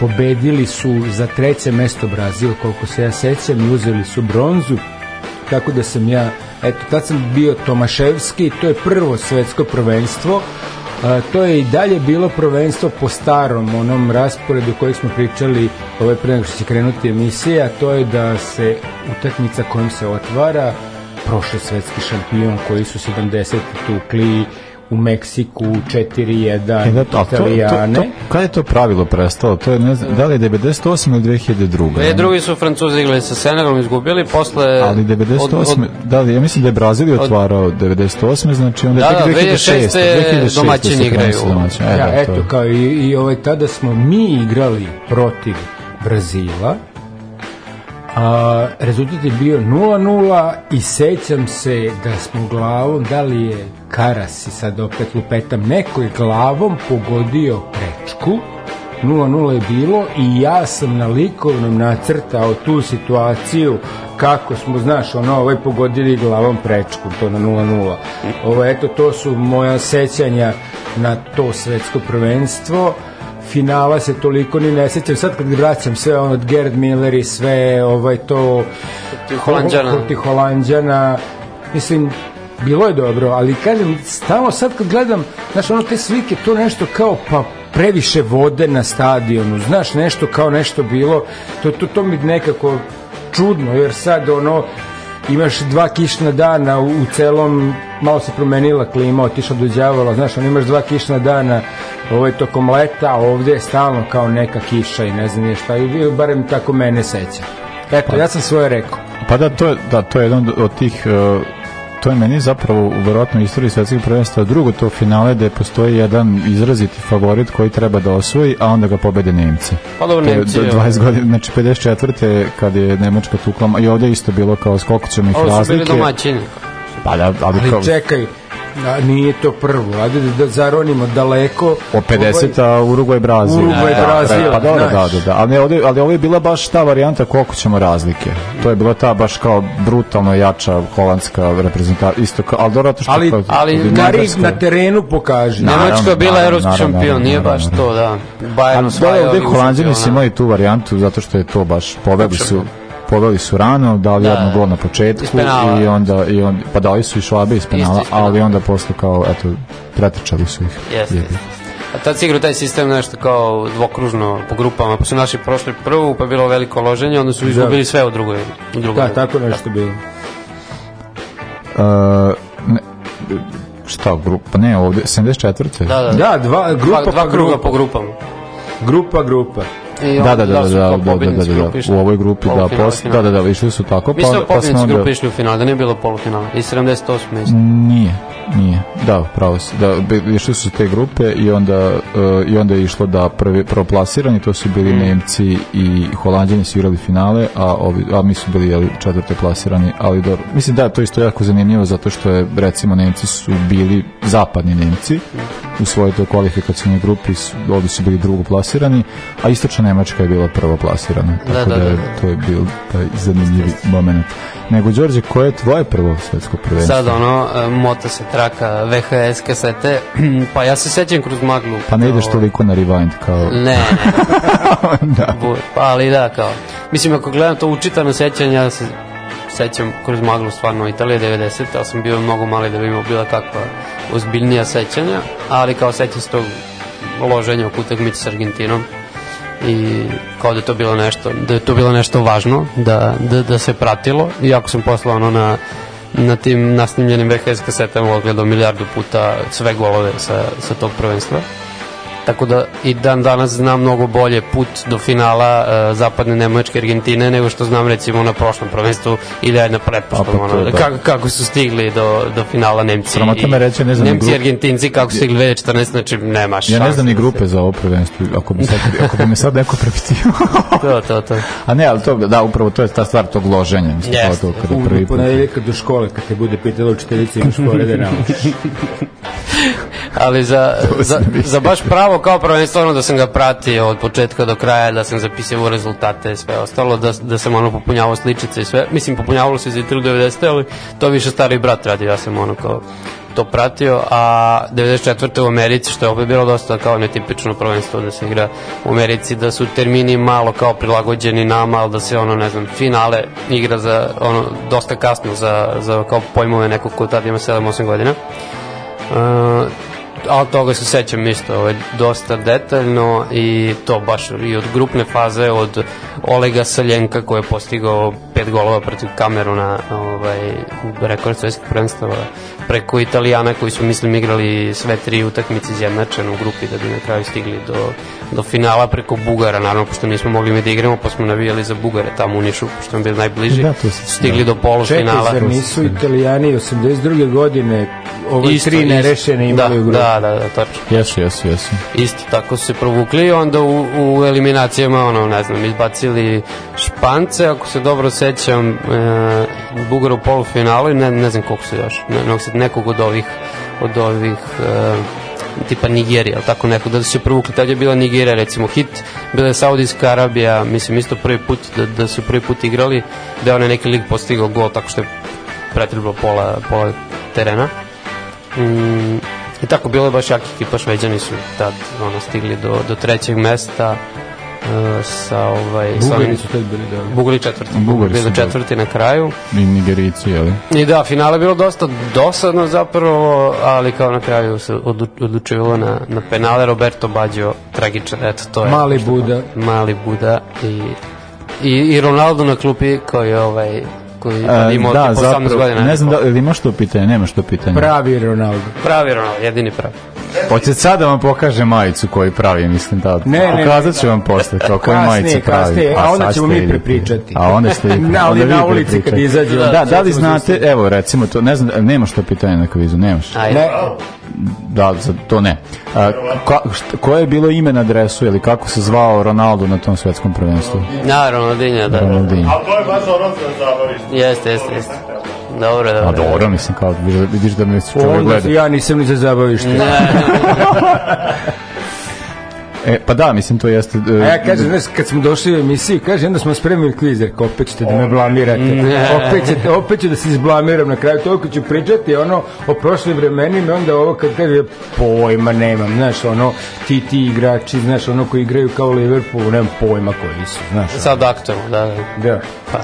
pobedili su za treće mesto Brazil, koliko se ja sećam, i uzeli su bronzu, tako da sam ja, eto, tad sam bio Tomaševski, to je prvo svetsko prvenstvo, a, to je i dalje bilo prvenstvo po starom onom rasporedu kojeg smo pričali ovaj pre nego što će krenuti emisija, to je da se utakmica kojom se otvara prošli svetski šampion koji su 70 tukli u Meksiku 4-1 E, da, to, to, Italijane. to, kada je to pravilo prestalo? To je, ne znam, da li je 98 ili 2002? E, drugi su Francuzi igrali sa Senegalom, izgubili, posle... Ali 98, od- od- da li, ja mislim da je Brazil otvarao 98, znači onda Da, tek da, 2006. 2006 domaćini igraju. domaćini, E, ja, da, eto, to. kao i, i ovaj, tada smo mi igrali protiv Brazila, a rezultat je bio 0-0 i sećam se da smo glavom, da li je Karas i sad opet lupetam, neko je glavom pogodio prečku, 0-0 je bilo i ja sam na likovnom nacrtao tu situaciju kako smo, znaš, ono, ovaj pogodili glavom prečku, to na 0-0. Ovo, eto, to su moja sećanja na to svetsko prvenstvo finala se toliko ni ne sećam. Sad kad vraćam sve ono od Gerd Miller i sve ovaj to Protiv protiv Holanđana mislim bilo je dobro, ali kažem, stalno sad kad gledam, znaš, ono te slike, to nešto kao, pa previše vode na stadionu, znaš, nešto kao nešto bilo, to, to, to mi nekako čudno, jer sad ono, imaš dva kišna dana u celom, malo se promenila klima, otišla do đavola, znaš, ono imaš dva kišna dana ovaj, tokom leta, a ovde je stalno kao neka kiša i ne znam nije šta, i barem tako mene seća. Eto, ja sam svoje rekao. Pa da, to je, da, to je jedan od tih uh, to je meni zapravo u verovatnoj istoriji svetskih prvenstva drugo to finale gde postoji jedan izraziti favorit koji treba da osvoji, a onda ga pobede Nemci. Pa dobro, je Nemci, do- evo. 20 godina, znači 54. kad je Nemačka tukla, i ovde je isto bilo kao skoliko ćemo ih Ovo su razlike. bili domaćini. Pa da, ali, kao, Ali čekaj, a, nije to prvo, ajde da, da zaronimo daleko. o 50 a Urugvaj Brazil. Urugvaj, Da, Brazil, Pa dobro, da, da, da. Ali, ovde, ali ovo je bila baš ta varijanta koliko ćemo razlike. To je bila ta baš kao brutalno jača holandska reprezentacija. Isto kao, ali dobro, to što Ali, kao, ali Gari na terenu. Naravno, Nemačka je bila evropski šampion, nije baš to, da. Bayern da, ovde Holandjani su imali tu varijantu zato što je to baš poveli su poveli su rano, dali Da, jednu da. gol na početku Iz penala. i onda i on pa dali su i švabe iz penala, ali onda posle kao eto pretrčali su ih. Jeste, jeste. A tad igra taj sistem nešto kao dvokružno po grupama, pa su naši prošli prvu, pa je bilo veliko loženje, onda su izgubili sve u drugoj. U drugoj. Da, tako nešto bilo. Uh, ne, šta grupa? Ne, ovde 74. Da, da. Da, dva, grupa dva, dva pa kruga grupa. po grupama. Grupa, grupa. I Da, da, da, da, da, da, da, da, da, išli u ovoj grupi, da, posle, da, da, da, išli su tako, Mislim da pa, pa smo onda... grupe išli u final, da nije bilo polufinala. I 78. mislim. Nije, nije. Da, pravo si. Da, išli su te grupe i onda, uh, i onda je išlo da prvi proplasirani, to su bili Mm. Nemci i Holandjani su igrali finale, a, ovi, a mi su bili jeli, četvrte plasirani, ali dobro. Mislim da to isto jako zanimljivo zato što je, recimo, Nemci su bili zapadni Nemci u svojoj toj kvalifikacijnoj grupi, su, ovdje su bili drugo plasirani, a istočna Nemačka je bila prvo plasirana. Da, Tako da, da, da, da. to je bio taj zanimljivi moment. Nego, Đorđe, koje je tvoje prvo svetsko prvenstvo? Sad ono, e, mota se traka VHS kasete, pa ja se sećam kroz maglu. Pa ne ideš toliko na rewind kao... Ne, ne. Bu- Pa ali da, kao. Mislim, ako gledam to učitano sećanje, ja se sećam kroz maglu stvarno Italije 90, ali sam bio mnogo mali da bi imao bila kakva ozbiljnija sećanja, ali kao sećam se tog loženja oko utakmice s Argentinom i kao da je to bilo nešto da je to bilo nešto važno da, da, da se pratilo. Iako sam poslao ono na na tim nasnimljenim VHS kasetama ogledao milijardu puta sve golove sa, sa tog prvenstva tako da i dan danas znam mnogo bolje put do finala uh, zapadne Nemačke Argentine nego što znam recimo na prošlom prvenstvu ili ajde na ono, da. kako, kako su stigli do, do finala Nemci i- me reći, ne znam, Nemci i Argentinci kako su stigli 2014 znači nema Ja ne znam ni da grupe za ovo prvenstvo, ako bi, sad, ako bi me sad neko prepitio. to, to, to. A ne, ali to, da, upravo to je ta stvar tog loženja. Mislim, kao to kada U prvi put. ponedeljka do škole, kad te bude pitala učiteljica, imaš da. ali za, za, za baš pravo kao prvenstvo ono da sam ga pratio od početka do kraja, da sam zapisivao rezultate i sve ostalo, da, da sam ono popunjavao sličice i sve. Mislim, popunjavalo se za Italu 90. ali to više stari brat radio, ja sam ono kao to pratio, a 94. u Americi, što je opet bilo dosta kao netipično prvenstvo da se igra u Americi, da su termini malo kao prilagođeni nama, ali da se ono, ne znam, finale igra za, ono, dosta kasno za, za kao pojmove nekog ko tad ima 7-8 godina. Uh, ali toga se sećam isto ovaj, dosta detaljno i to baš i od grupne faze od Olega Saljenka koji je postigao pet golova protiv Kameruna ovaj, rekord svetskih prvenstava preko Italijana koji su mislim igrali sve tri utakmice izjednačene u grupi da bi na kraju stigli do, do finala preko Bugara naravno pošto nismo mogli mi da igramo pa smo navijali za Bugare tamo u Nišu pošto nam bili najbliži Da, to se- stigli do Čekaj, polufinala zar nisu italijani 82. godine ove Isto, tri nerešene imali da, u grupi? Da, da, da, točno. Jesu, jesu, jesu. Isto tako su se provukli i onda u, u eliminacijama, ono, ne znam, izbacili Špance, ako se dobro sećam, e, Bugar u polufinalu i ne, ne znam koliko su još, ne, ne, nekog od ovih, od ovih e, tipa Nigerija, ali tako nekog, da su se provukli, tad je bila Nigerija, recimo, hit, bila je Saudijska Arabija, mislim, isto prvi put, da, da su prvi put igrali, da je onaj neki lig postigao gol, tako što je pretrebalo pola, pola terena. Mm, I tako bilo je baš jaki ekipa, Šveđani su tad ono, stigli do, do trećeg mesta. sa ovaj sa Bugari onim- su tad bili dobri. Bugari četvrti. Bugari bili su četvrti na kraju. I Nigerici, jel? I da, finale je bilo dosta dosadno zapravo, ali kao na kraju se odlu- odlučivalo na, na penale Roberto Baggio, tragičan, eto to je. Mali Buda. Mali Buda i, i, i Ronaldo na klupi koji je ovaj koji E, imao da, tipa 18 zapravo, godina. ne znam da, ili ima što pitanje, nema što pitanje. Pravi Ronaldo. Pravi Ronaldo, jedini pravi. Hoće sad da vam pokaže majicu koju pravi, mislim da. Ne, ne, Pokazat ću vam posle kao koju majicu pravi. kasnije, a Pa onda ćemo mi prepričati. A onda ste Na- onda na ulici kad izađemo. Da, da li znate, evo recimo to, ne znam, nema što pitanje na kvizu, nemaš. Ajde. Da, za to ne. A, ko, šta, koje je bilo ime na dresu ili kako se zvao Ronaldo na tom svetskom prvenstvu? Da, Ronaldinho, da. Ronaldinho. Ali to je baš ono za zabavište. Jeste, jeste, jeste. Dobro, dobro. A dobro, mislim, kao vidiš- da me čovjek Onda gleda. ja nisam ni za zabavište. E, pa da, mislim, to jeste... e, A ja kažem, znaš, kad smo došli u emisiji, kaže, onda smo spremili kviz, rekao, opet ćete da me blamirate. Ne. Opet, ćete, opet ću da se izblamiram na kraju, toliko ću pričati ono o prošlim vremenima, onda ovo kad kaže, pojma nemam, znaš, ono, ti, ti igrači, znaš, ono koji igraju kao Liverpool, nemam pojma koji su, znaš. Sad aktualno, da, da. Da. Pa.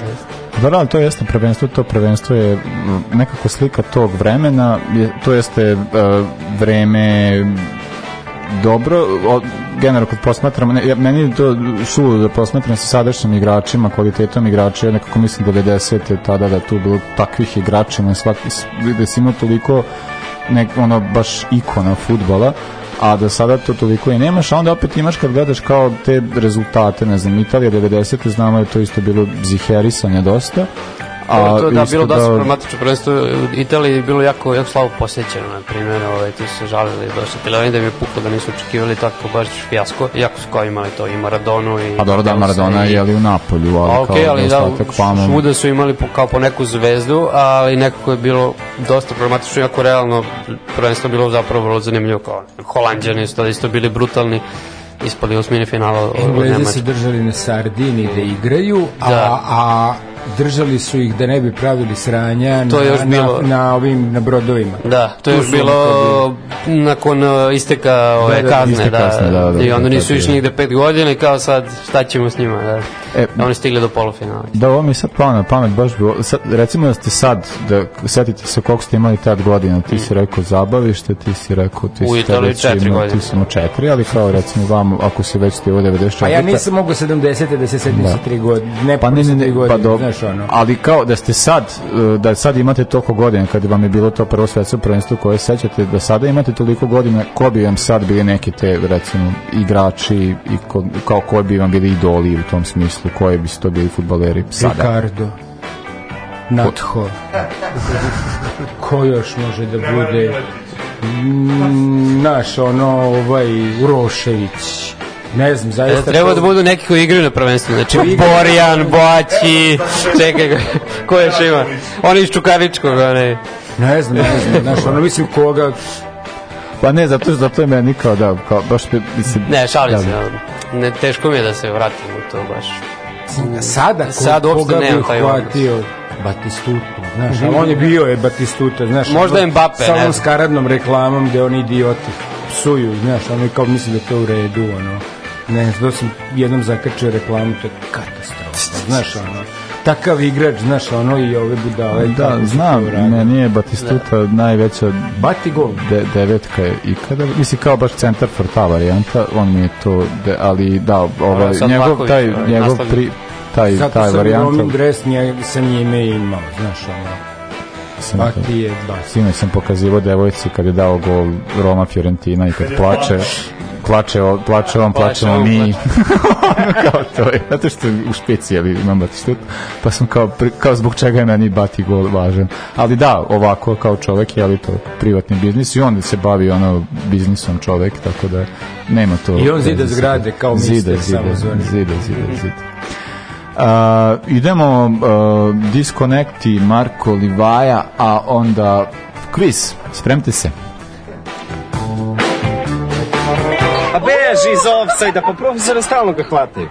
Da, da, to jeste prvenstvo, to prvenstvo je nekako slika tog vremena, je, to jeste uh, vreme dobro, generalno kad posmatramo, ne, meni je to suludo da posmatram sa sadašnjim igračima, kvalitetom igrača, ja nekako mislim 90. tada da tu bilo takvih igrača, na svaki, s- da si imao toliko nek, ono, baš ikona futbala, a da sada to toliko i nemaš, a onda opet imaš kad gledaš kao te rezultate, ne znam, Italija 90. znamo je to isto bilo ziherisanje dosta, A, to da isto bilo dosta problematično prvenstvo u Italiji bilo jako jako slabo posećeno na primjer ovaj tu su se žalili dosta televizija da im je puklo da nisu očekivali tako baš fijasko iako su kao imali to i Maradonu i Pa dobro da Maradona i- je li u Napolju, ali A, okej, kao ali da, ostatak fama. svuda su imali po, kao po neku zvezdu, ali nekako je bilo dosta problematično, iako realno prvenstvo bilo zapravo vrlo zanimljivo, kao Holandjani su tada isto bili brutalni, ispali u osmini finala Englezi se držali na Sardini da igraju, a, Da. a držali su ih da ne bi pravili sranja To je na, još bilo- na, na ovim na brodovima. Da, to je još bilo nakon uh, isteka ove Da, da, kazne, isteka da, kazne, da, da, i onda da, nisu da, išli da. nigde pet godina i kao sad šta ćemo s njima, da, E, da oni stigli do polufinala. Da, ovo mi je sad pao na pamet, baš bi, sad, recimo da ste sad, da setite se koliko ste imali tad godina, ti si rekao zabavište, ti si rekao, ti U si Italiji već četiri godine. Ti si imao četiri, ali kao recimo vam, ako si već ti ovo 94. A ja nisam mogao 70. da se setim Da. sa tri godine, ne Pa ne, ne, ne, pa dobro, znaš ono. ali kao da ste sad, uh, da sad imate toliko godina, kada vam je bilo to prvo svetsko prvenstvo koje se sećate, da sada imate toliko godina, ko bi vam sad bili neki te, recimo, igrači i ko, kao koji bi vam bili idoli u tom smislu, koji bi to bili futbaleri sada? Ricardo, Natho, ko još može da bude, Mm, naš, ono, ovaj, Urošević, ne znam, E, zaista... treba to- da budu neki koji igraju na prvenstvu, znači. Borjan, Boaći, čekaj, ko još ima? Oni iz Čukaričkog, onaj. Ne znam, ne znam, znaš, ono, mislim, koga, Pa ne, zato, zato je meni kao da, kao, baš, mislim, Ne, šalim da, se, ne, teško mi je da se vratim u to baš. sada, ko, Sad uopšte koga bi nemam taj odnos. Batistutu, znaš, ali on je bio je Batistuta, znaš. Možda ono, Mbappe, Sa ne onom znam. skaradnom reklamom gde oni idioti psuju, znaš, ono kao misli da je to u redu, ono. Ne znam, da sam jednom zakačio reklamu, to je katastrofa, znaš, ono. Takav igrač, znaš, ono, i ove budale. Da, znam, to radili. meni je Batistuta najveća Bati gol. de, devetka je ikada, mislim kao baš centar for ta varijanta, on mi je to, de, ali da, ovaj, njegov, Vlahović, taj, ovaj, njegov pri, taj, Zato taj sam varijanta. Romin dres nje, sa njime imao, znaš, ono. sam Bati je Bati. Sinoć sam pokazivao devojci kad je dao gol Roma Fiorentina i kad plače, plače, o- plače on, plačemo mi. kao to je, zato što u špici ali imam Batistut, pa sam kao, kao zbog čega je meni Bati gol važan. Ali da, ovako kao čovek je ali to privatni biznis i on se bavi ono biznisom čovek, tako da nema to. I on zida zgrade kao zida, mister zida, samozvani. zida, zida, zida. Uh, idemo uh, diskonekti Marko Livaja, a onda kviz. Spremite se. Beži iz offside-a, pa profesora stalno ga hvataju.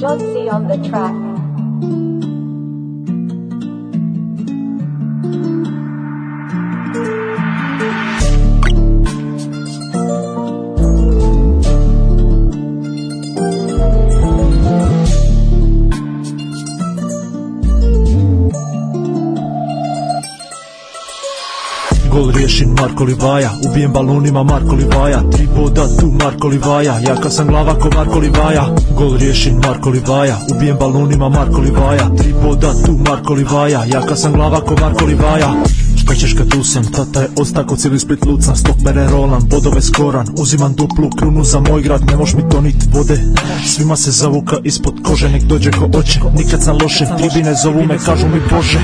Josie on the track. Marko Livaja Ubijem balonima Marko Livaja. Tri boda tu Marko Livaja Jaka sam glava ko Marko Livaja. Gol riješim Marko Livaja Ubijem balonima Marko Livaja. Tri boda tu Marko Livaja Jaka sam glava ko Marko Livaja Ćeš kad tu tata je ostako cijeli split lucan. Stok bere rolan, bodove skoran. Uzimam duplu krunu za moj grad Ne moš mi tonit vode. Svima se zavuka ispod kože Nek dođe ko oće, nikad sam loše Tribine zovu me, kažu mi Bože.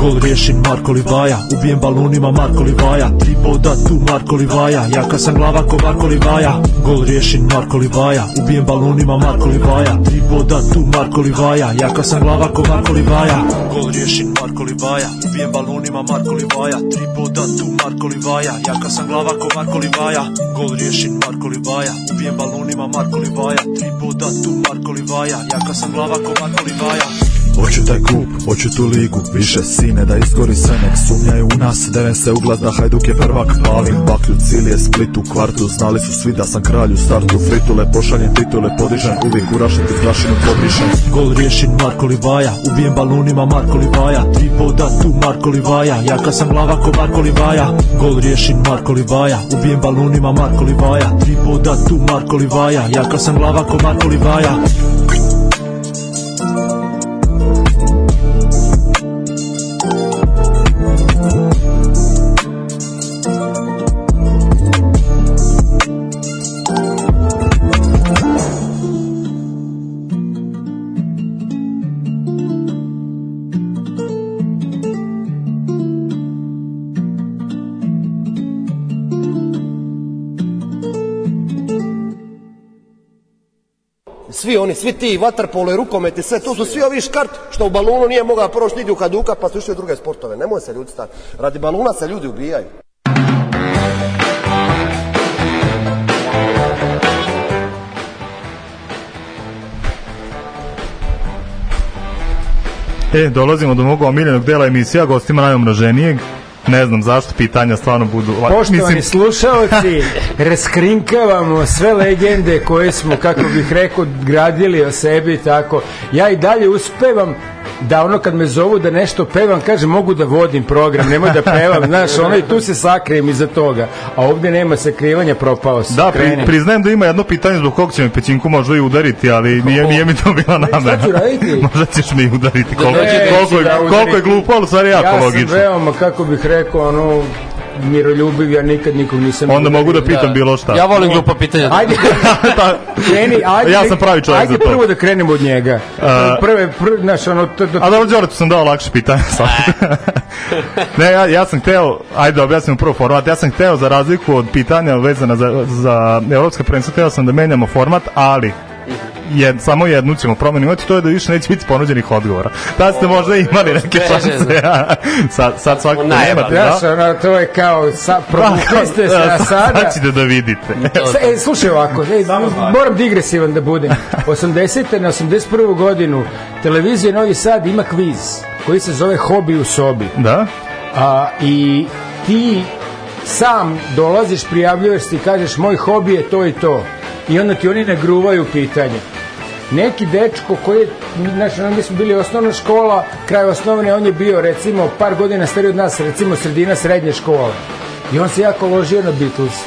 Gol riješim Marko Livaja Ubijem balunima Marko Livaja. Tri boda tu Marko Livaja Jaka sam glava ko Marko Livaja. Gol riješim Marko Livaja Ubijem balunima Marko Livaja. Tri boda tu Marko Livaja Jaka sam glava ko Marko Livaja. Gol riješim Marko Livaja Ubijem balunima Marko Livaja Tri boda tu Marko Livaja Jaka sam glava ko Marko Livaja Gol riješim Marko Livaja Ubijem balunima Marko Livaja Tri boda tu Marko Livaja Jaka sam glava ko Marko Livaja Hoću taj klub, hoću tu ligu, više sine da iskori sve nek sumnjaju u nas. Dene se uglas da Hajduk je prvak, palim baklju, cilj je split u kvartu. Znali su svi da sam kralj u startu, fritule pošaljem, titule podižem. Uvijek u rašnici zgrašinu podrišem Gol riješim Marko Livaja. Ubijem balunima Marko Livaja. Tri boda tu Marko Livaja. Jaka sam glava ko Marko Livaja. Gol riješim Marko Livaja. Ubijem balunima Marko Livaja. Tri boda tu Marko Livaja. Jaka sam glava ko Marko Livaja ti vaterpolo i rukomet i sve, to su svi ovi škart što u balunu nije mogao proći nigdje u kaduka pa su išli u druge sportove. Nemoj se ljudi stati. Radi baluna se ljudi ubijaju. E, dolazimo do mog omiljenog dela emisija, gostima najomraženijeg. Ne znam zašto pitanja stvarno budu... Poštovani Mislim- slušalci, raskrinkavamo sve legende koje smo, kako bih rekao, gradili o sebi tako. Ja i dalje uspevam da ono kad me zovu da nešto pevam, kaže mogu da vodim program, nemoj da pevam, znaš, ono i tu se sakrijem iza toga. A ovde nema sakrivanja, propao se. Da, pri, priznajem da ima jedno pitanje zbog kog će me pećinku možda i udariti, ali nije, nije mi to bila namera. šta ću raditi? možda ćeš me i udariti. Koliko, Neće koliko, je, da koliko je glupo, ali stvari jako ja logično. sam veoma, kako bih rekao, ono, miroljubiv, ja nikad nikog nisam... Onda mogu da pitam bilo šta. Ja volim glupa pitanja. Ajde, kreni, ajde. Ja sam pravi čovjek ajde za to. prvo da krenemo od njega. A- Prve, prve, znaš, ono, to, to, A dobro, Đorđe, sam dao lakše pitanje ne, ja, ja sam hteo, ajde da objasnimo prvo format, ja sam hteo za razliku od pitanja vezana za, za evropske prvenstvo, hteo sam da menjamo format, ali jed, samo jednu ćemo promenu imati, to je da više neće biti ponuđenih odgovora. Tad ste možda imali neke šanse. sad, sad svakako nemate, da? Znaš, ono, to je kao, sa, provukli ste se, a sada... Sad ćete da vidite. Sa- E, slušaj ovako, e, moram digresivan da budem. 80. na 81. godinu televizija Novi Sad ima kviz koji se zove Hobi u sobi. Da? A, I ti sam dolaziš, prijavljuješ se i kažeš moj hobi je to i to. I onda ti oni nagruvaju pitanje. Neki dečko koji je, ono, mi smo bili osnovna škola, kraj osnovne, on je bio recimo par godina stariji od nas, recimo sredina srednje škole. I on se jako ložio na Beatles.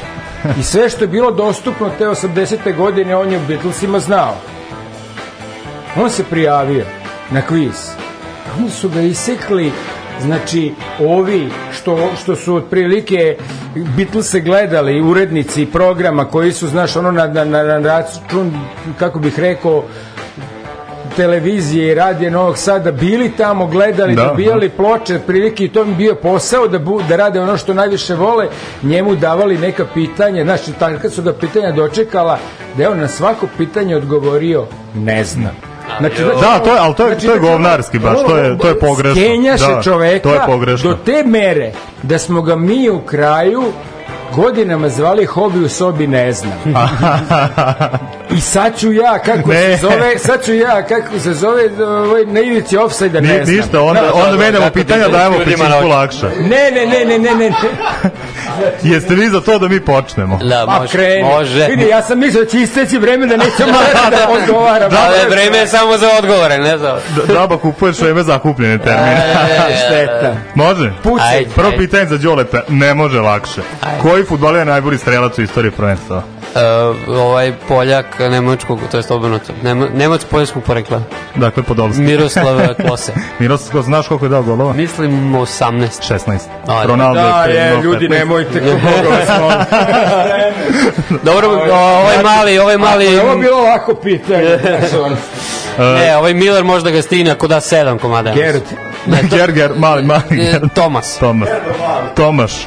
I sve što je bilo dostupno te 80. godine, on je u Beatlesima znao. On se prijavio na kviz. Oni su ga isekli znači ovi što, što su otprilike Beatlese gledali urednici programa koji su znaš ono na, na, na, račun kako bih rekao televizije i radije Novog Sada bili tamo, gledali, Da. dobijali ploče, prilike i to im bio posao da, bu, da rade ono što najviše vole, njemu davali neka pitanja, znači tako kad su ga pitanja dočekala, da je on na svako pitanje odgovorio ne znam. Znači, Da, to je- ali to je- to je govnarski baš, to je- to je pogrešno. Skenjaše Da, čoveka to je pogrešno. do te mere da smo ga mi u kraju godinama zvali hobi u sobi ne znam. I sad ću ja, kako Ne. se zove, sad ću ja, kako se zove, ovaj, na ivici offside ne Ni, znam. ništa, onda, Da, onda da, menjamo kako pitanja, dajemo na- lakše. Ne, ne, ne, ne, ne, ne. Jeste vi za to da mi počnemo? Da, Pa može. kreni. može. Vidi, ja sam mislio da će isteći vreme da neću morati da odgovaram. Ali vreme je samo za odgovore, ne za... D- Daba kupuješ vreme zakupljene termine. E, Šteta. Može? Pucaj. Ajde. Prvo pitanje za Đoleta, ne može lakše. Koji futbaler je najbolji strelac u istoriji prvenstva? Uh, ovaj Poljak nemačkog, to jest obrnuto, Nema, Nemac poljskog porekla. Dakle, Podolski. Miroslav Klose. Miroslav, znaš koliko je dao golova? Mislim 18. 16. A, Ronaldo Da, je je, ljudi, 15. nemojte ko Boga vas molim. Dobro, ovaj mali, ovaj mali... Ako je ovo bilo lako pitanje. Ne, ovaj Miller možda ga stigne ako da 7 komada. Gerd. Gerger, mali, mali E, Ger. Tomas. Tomas. Tomaš. E,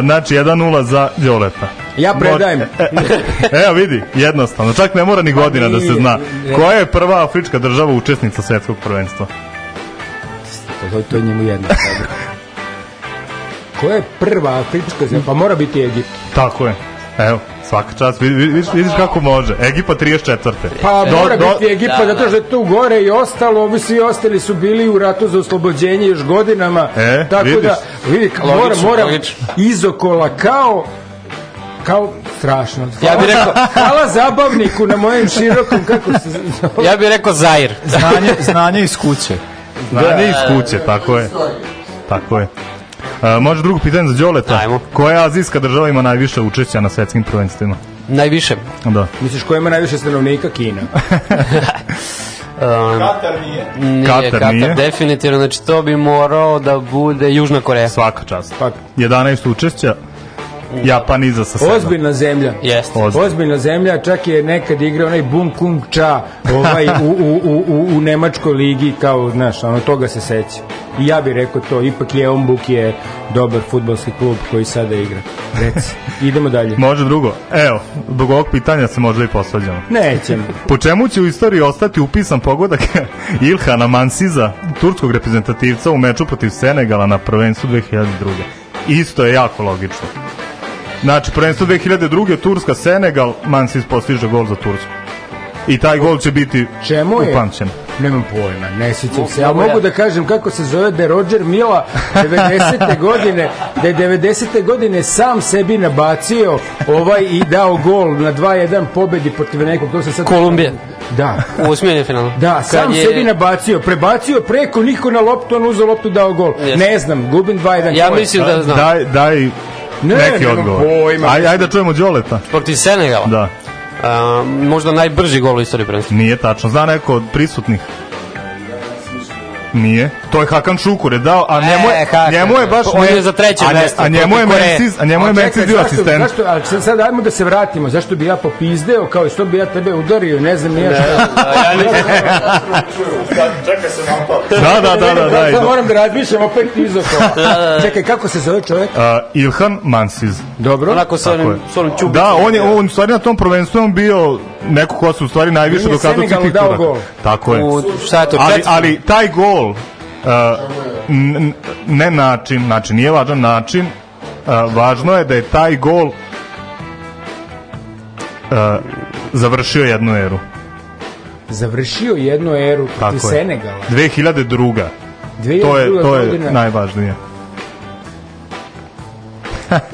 Znači, 1-0 za Đoleta. Ja predajem. Mo- Evo vidi, jednostavno, čak ne mora ni godina da se zna. Koja je prva afrička država učesnica svetskog prvenstva? To, to je njemu jedno. Koja je prva afrička zemlja? Pa mora biti Egipt. Tako je. Evo, svaka čast, vidi- vidi- vidiš, vidiš kako može. Egipa 34. Pa Do- mora do- biti Egipa, da, zato što je tu gore i ostalo, ovi svi ostali su bili u ratu za oslobođenje još godinama. E, tako vidiš. da, vidi, mora, mora izokola kao kao strašno. Ja bih rekao- Hvala zabavniku na mojem širokom, kako se zove. Ja bih rekao Zair. Znanje, znanje iz kuće. Znanje iz kuće, tako je. Tako je. Može drugo pitanje za Đoleta. Ajmo. Koja azijska država ima najviše učešća na svetskim prvenstvima? Najviše. Da. Misliš ko ima najviše stanovnika? Kina. Um, Katar nije. nije, Katar Katar, nije. definitivno, znači to bi morao da bude Južna Koreja. Svaka čast. Pa, 11 učešća. Japan iza sa 7. ozbiljna zemlja. Jeste. Ozbiljna. Ozbiljna zemlja, čak je nekad igrao onaj Bung Kung Cha ovaj, u, u, u, u, u Nemačkoj ligi, kao, znaš, ono, toga se seća. I ja bih rekao to, ipak je Ombuk je dobar futbolski klub koji sada igra. Reci, idemo dalje. Može drugo. Evo, zbog ovog pitanja se možda i posvađamo. Nećemo. Po čemu će u istoriji ostati upisan pogodak Ilhana Mansiza, turskog reprezentativca u meču protiv Senegala na prvenstvu 2002. Isto je jako logično. Znači, prvenstvo 2002. Turska, Senegal, Mansiz postiže gol za Tursku. I taj gol će biti Čemu je? upamćen. Nemam pojma, ne sjećam se. Ja mogu da kažem kako se zove da je Roger Mila 90. godine, da je 90. godine sam sebi nabacio ovaj i dao gol na 2-1 pobedi protiv nekog. To se sad... Kolumbije. Da. U osmijeni finalu. Da, sam je- sebi nabacio, prebacio preko niko na loptu, on uzeo loptu dao gol. Jeste. Ne znam, gubim 2-1. Ja mislim da znam. Daj, daj Ne, neki odgovor. pojma. Ajde, ajde da čujemo Đoleta. Protiv Senegala. Da. A, možda najbrži gol u istoriji prvenstva. Nije tačno. Zna neko od prisutnih? Nije. To je Hakan Šukur je dao, a njemu je, E, njemu je baš... On ne- je za treće a, ne- mesto a njemu je. Menzies, a njemu je Menzies bio asistent. Zašto, ali sad, sad ajmo da se vratimo, zašto bi ja popizdeo, kao i što bi ja tebe udario, ne znam nije šta. Ja nisam- Čekaj se malo to. Da, da, da, da, da. Sad idu. moram da razmišljam opet izoko. Čekaj, kako se zove čovjek? Ilhan Mansiz. Dobro. Onako sa onim, čubicom. Da, on je on stvari na tom prvenstvu bio neko ko se u stvari najviše dokazao gol. Tako je. U, šta je to, ali, ali taj gol uh, ne način, znači nije važan način, uh, važno je da je taj gol uh, završio jednu eru. Završio jednu eru protiv. Senegala. 2002. 2002. To je, to je najvažnije.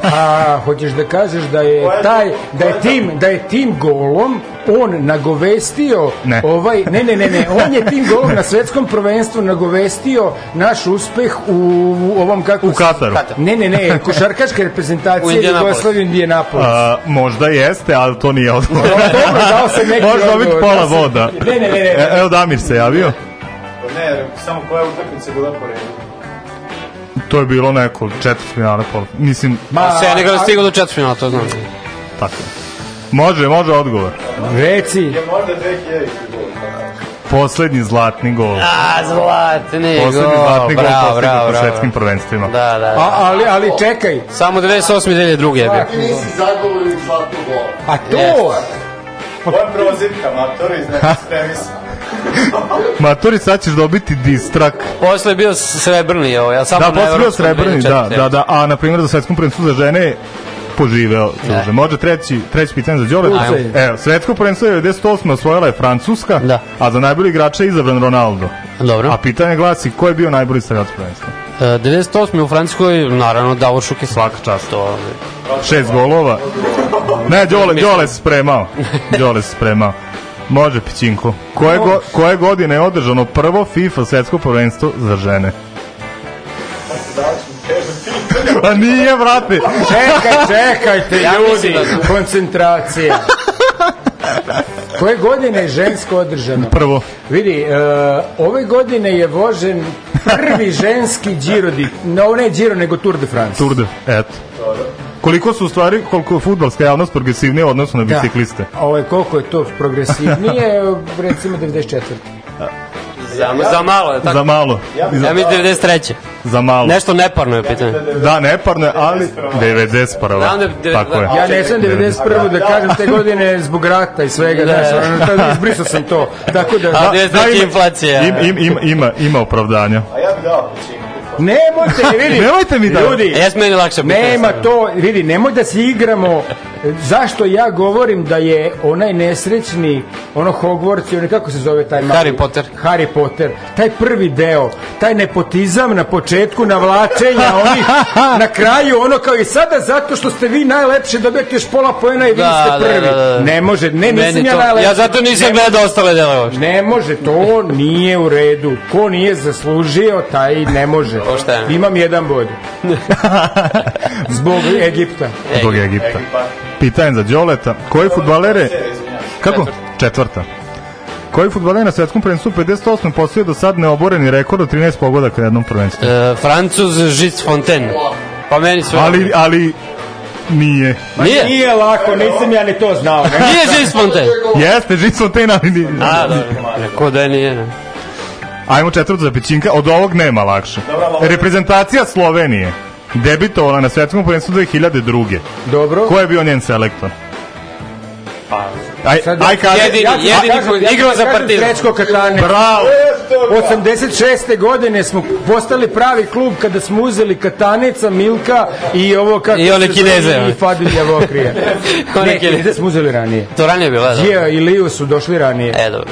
A, hoćeš da kažeš da je taj, da je tim, da je tim golom on nagovestio Ne. ovaj, ne, ne, ne, ne, on je tim golom na svetskom prvenstvu nagovestio naš uspeh u, u ovom kako U se- Kataru. Ne, ne, ne, košarkaška U reprezentacija. Jugoslavije Indianapolis. A, možda jeste, ali to nije odgovor. Dobro, dao sam neki Može dobiti pola voda. Ne, ne, ne, ne. E, evo Damir se javio. Ne, samo koja utakmica bila po redu. To je bilo neko četvrt finale, pola. Mislim, Ma, Senegal je stigao do četvrtfinala, to znam. tako. Može, može odgovor. Reci, Je možda 2000 gol. Poslednji zlatni gol. A, zlatni Poslednji gol, zlatni gol bravo, bravo, na bravo. svetskim prvenstvima. Da, da. a, ali, ali čekaj, Samo 98. 2002. je bio. Ti nisi zagovornik zlatnog gola. a to, Ovo je prozivka, matori, spremi se. Maturi, sad ćeš dobiti distrak. Posle je bio srebrni, ovo, ja samo Da, na posle bio evropskom srebrni, da, 2004. da, da, a na primjer za svetskom prvenstvu za žene je poživeo duže. Može treći, treći pitanje za Đole. Ajmo. Evo, svetsko prvenstvo je 98. osvojila je Francuska, Da. a za najbolji igrača je izabran Ronaldo. Dobro. A pitanje glasi, ko je bio najbolji strelac prvenstva? E, 98. u Francuskoj, naravno, Davor Šuke. Svaka čast. To, Šest golova. Ne, Đole, Đole se spremao. Đole se spremao. Može, Pićinko. Koje, go, koje godine je održano prvo FIFA svetsko prvenstvo za žene? A nije, brate. Čekaj, čekajte, Ja ljudi, mislim da- koncentracija. Koje godine je žensko održano? Prvo. Vidi, uh, ove godine je vožen prvi ženski Giro di... No, ne Giro, nego Tour de France. Tour de, eto. Koliko su u stvari, koliko je futbalska javnost progresivnija u odnosu na bicikliste? Da. Ovo je koliko je to progresivnije, recimo 94. za, za malo je tako. Za malo. Ja mi 93. Za malo. Nešto neparno je pitanje. Da, neparno je, ali 90 prva. Znam da Tako je. Ja ne sam 91. da kažem te godine zbog rata i svega, Da. da, to- izbrisao sam to. Tako da... A 93. inflacija. Im, im, ima, ima, ima opravdanja. A ja bih dao pečinku. Nemojte, vidi. Nemojte mi da- Ljudi, Jes meni lakše. Nema to, vidi, nemoj da se igramo. Zašto ja govorim da je onaj nesrećni, ono Hogwarts, ono kako se zove taj mali? Harry Potter. Harry Potter. Taj prvi deo, taj nepotizam na početku, navlačenja onih, na kraju ono kao i sada zato što ste vi najlepši dobijete još pola poena i vi Da, ste da, prvi. da, da. Ne može, ne, Meni nisam ja to- najlepši. ja zato nisam gledao ostale delove. Ne može, to nije u redu. Ko nije zaslužio, taj ne može. Imam jedan bod. Zbog Egipta. Zbog Egipta. Pitanje za Đoleta. Koji futbalere... Kako? Četvrta. Koji futbaler na svetskom prvenstvu 58. postoje do sad neoboreni rekord od 13 pogodaka na jednom prvenstvu? E, Francuz Žic Fontaine. Pa meni sve... Ali, ali nije. Nije? Nije lako, nisam ja ni to znao. Ne? Nije Žic Fontaine. Jeste, Žic Fontaine, ali nije. A, dobro. Ko da je nije, ne. Ajmo četvrtu za Pećinka, od ovog nema lakše. Reprezentacija Slovenije debitovala na svetskom prvenstvu 2002. Dobro. Ko je bio njen selektor? Aj, Sad- aj kaži. Jedini- Ja da jedini kažem- koji ja igrao da za Partizan. Srećko Katane. Bravo! 86. godine smo postali pravi klub kada smo uzeli Kataneca, Milka i ovo kako I one Kineze, i. Fadilja Vokrija. Ne, Kineze. Kineze smo uzeli ranije. To ranije bilo, da. Gija i Liju su došli ranije. E, dobro.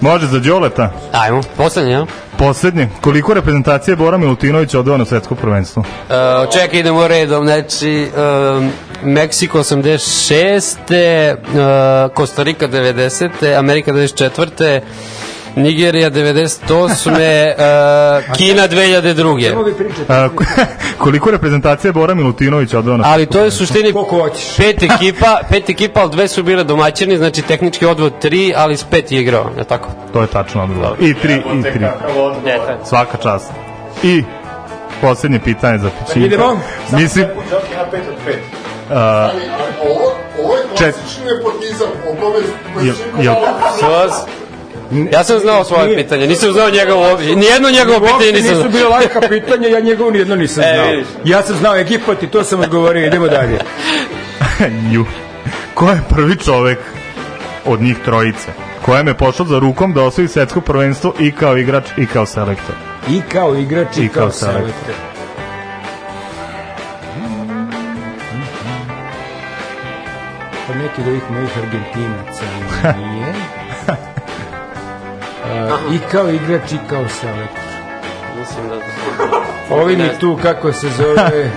Može za Đoleta. Ajmo, poslednje, ja? Poslednje. Koliko reprezentacije Bora Milutinović odveo na svetsko prvenstvo? Uh, čekaj, idemo redom. Znači, um, Meksiko 86. Uh, Kostarika 90. Amerika 94. Nigerija 98. Uh, Kina 2002. Čemu vi pričate? A, koliko reprezentacije Bora Milutinović odveo na Ali to je u suštini pet ekipa, pet ekipa, ali dve su bile domaćini, znači tehnički odvod tri, ali s pet je igrao, je tako? To je tačno odgovor. I tri, i tri. Svaka čast. I posljednje pitanje za Pećinka. Idemo. Mislim, Joki ima 5 od 5. a, Ovo, ovo je klasični nepotizam. O kome jel, jel. Ja sam znao svoje pitanje, nisam znao njegovo, nijedno njegovo pitanje nisam nisu znao. bile laka pitanja, ja njegovu nijedno nisam E, znao. Ja sam znao Egipat i to sam odgovorio, idemo dalje. Ju. Ko je prvi čovek od njih trojice kojem je pošao za rukom da osvoji svetsko prvenstvo i kao igrač i kao selektor? I kao igrač i, I kao kao selektor. selektor. Pa neki od ovih mojih Argentinaca nije. I kao igrač i kao selektor. Mislim da... Ovi mi tu, kako se zove...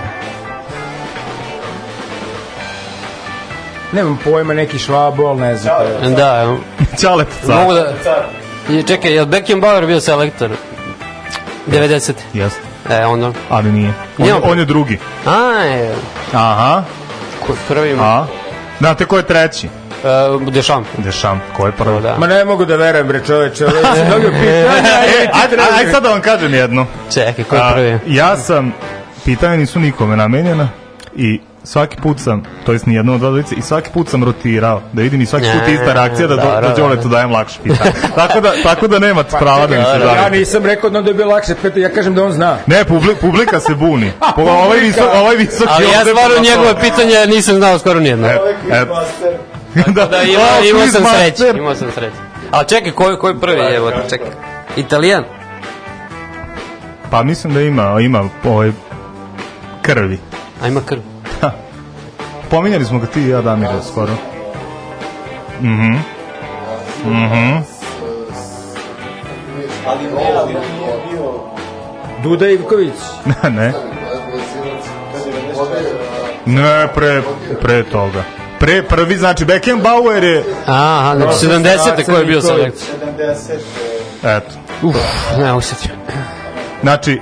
Nemam pojma, neki švabo, ali ne znam. je. Da, Mogu da... I čekaj, je li Beckenbauer bio selektor? 90. Jeste. E, onda... Ali nije. On, Nije je- on on je drugi. A, je. Aha. Ko je prvi? A? Znate ko je treći? Uh, Dešam. Dešam. Ko je prvi? Da. Ma ne mogu da verujem, bre čoveče, ovo je mnogo pitanja. E, aj, aj, aj sad da vam kažem jedno. Čekaj, ko je A, prvi? ja sam, pitanja nisu nikome namenjena i svaki put sam, to jest ni jedno od dva dvojice, i svaki put sam rotirao, da vidim i svaki put je ista reakcija da, do, Dobro, da. Đoletu dajem lakše pitanje. tako, da, tako da nema prava da mi se Ja žalite. nisam rekao da je bilo lakše, pet, ja kažem da on zna. Ne, publi, publika se buni. Po, ovaj, visok, ovaj visoki Ali ja stvarno pa- njegove pitanja nisam znao skoro nijedno. E, e, da, Da, ima, O, imao sam sreće, imao sam sreće. A čekaj, ko je, ko je prvi, evo, čekaj. Italijan? Pa mislim da ima, ima ovaj, krvi. A ima krv. Pominjali smo ga ti i ja, Damire, skoro. Mhm. Mhm. Ali ne, ali nije bio... Duda Ivković. ne. Ne, pre, pre toga. Pre, prvi, znači, Beckenbauer je... Aha, znači 70. ko je bio selektor? Eto. Uf, ne osjetio. Znači,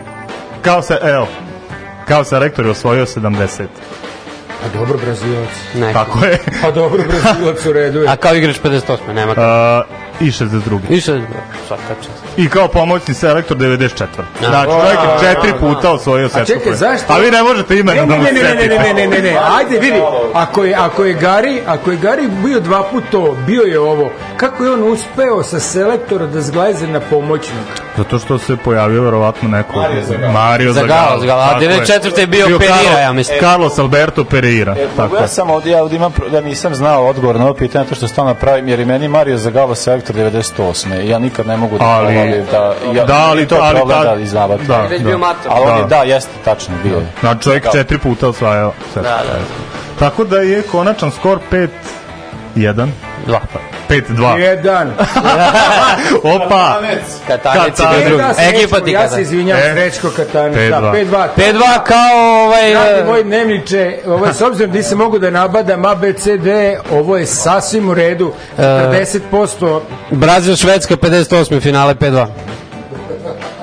kao se, evo, kao se rektor je osvojio 70. A dobro, Brazilac. Ne. Tako je. Pa dobro, Brazilac u redu je. A kao igrač 58. nema kako. A, I 62. I 62. Svaka čast. I kao pomoćni selektor 94. A. Znači, čovjek je četiri puta osvojio A svetsko čekaj, zašto? A vi ne možete ne, da mu ne, ne, ne, ne, setite. ne, ne, ne, ne, ajde vidi, ako je, ako je Gari, ako je Gari bio dva puta to, bio je ovo, kako je on uspeo sa selektora da zglajze na pomoćnog? Zato što se pojavio verovatno neko Mario Zagallo. Mario Zagallo. Zagallo. A tako 94. je bio Pereira, Carlos- ja mislim. Carlos Alberto Pereira. E, tako ja sam ovdje, ja ovdje imam, da nisam znao odgovor na ovo pitanje, to što stalno pravim, jer i meni Mario Zagallo selektor 98. i ja nikad ne mogu da Ali- provalim da, ja, Da, ali to ali problem ta- da izdavati. da, Već bio da. mator. Ali on je, Da. da, jeste, tačno, bio je. Znači čovjek Da. četiri puta osvajao Da, da. Tako da je konačan skor 5-1. 2. 5-2. Jedan. Opa! Katanec E, da, Srećko, Ekipa ti Ja se izvinjam, E, Srećko Katanec. Da, 5:2. 5-2. 5-2 kao ovaj... Dragi e, moj dnevniče, ovaj, s obzirom da se mogu da nabadam ABCD, ovo je sasvim u redu. 40%, Brazil, Švedska, 58. finale 5-2.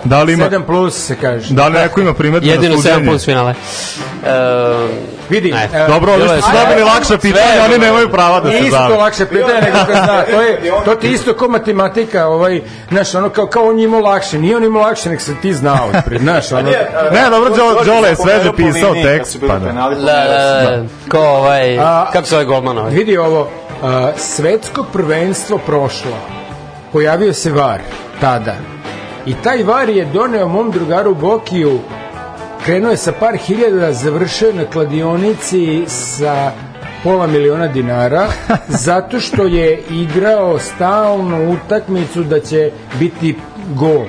Da li ima, 7 plus se kaže. da li neko ima primedbu Jedino na 7 suđenje? plus finale. E, Vidi, Ne. e, Dobro, je su dobili lakša pitanja, Sve. oni nemaju prava da se Nije isto lakše pitanje nego kad zna. To, je, to ti isto ko matematika, ovaj, znaš, ono kao, kao on je imao lakše. Nije on imao lakše, nek se ti znao. Pred, znaš, ono, Ne, dobro, Đole- je sveže pisao tekst, pa da. da, da, da. Ko ovaj... Kako se ovaj golman ovaj? vidi ovo, svetsko prvenstvo prošlo. Pojavio se VAR tada. I taj VAR je doneo mom drugaru Bokiju krenuo je sa par hiljada, završio na kladionici sa pola miliona dinara zato što je igrao stalnu utakmicu da će biti gol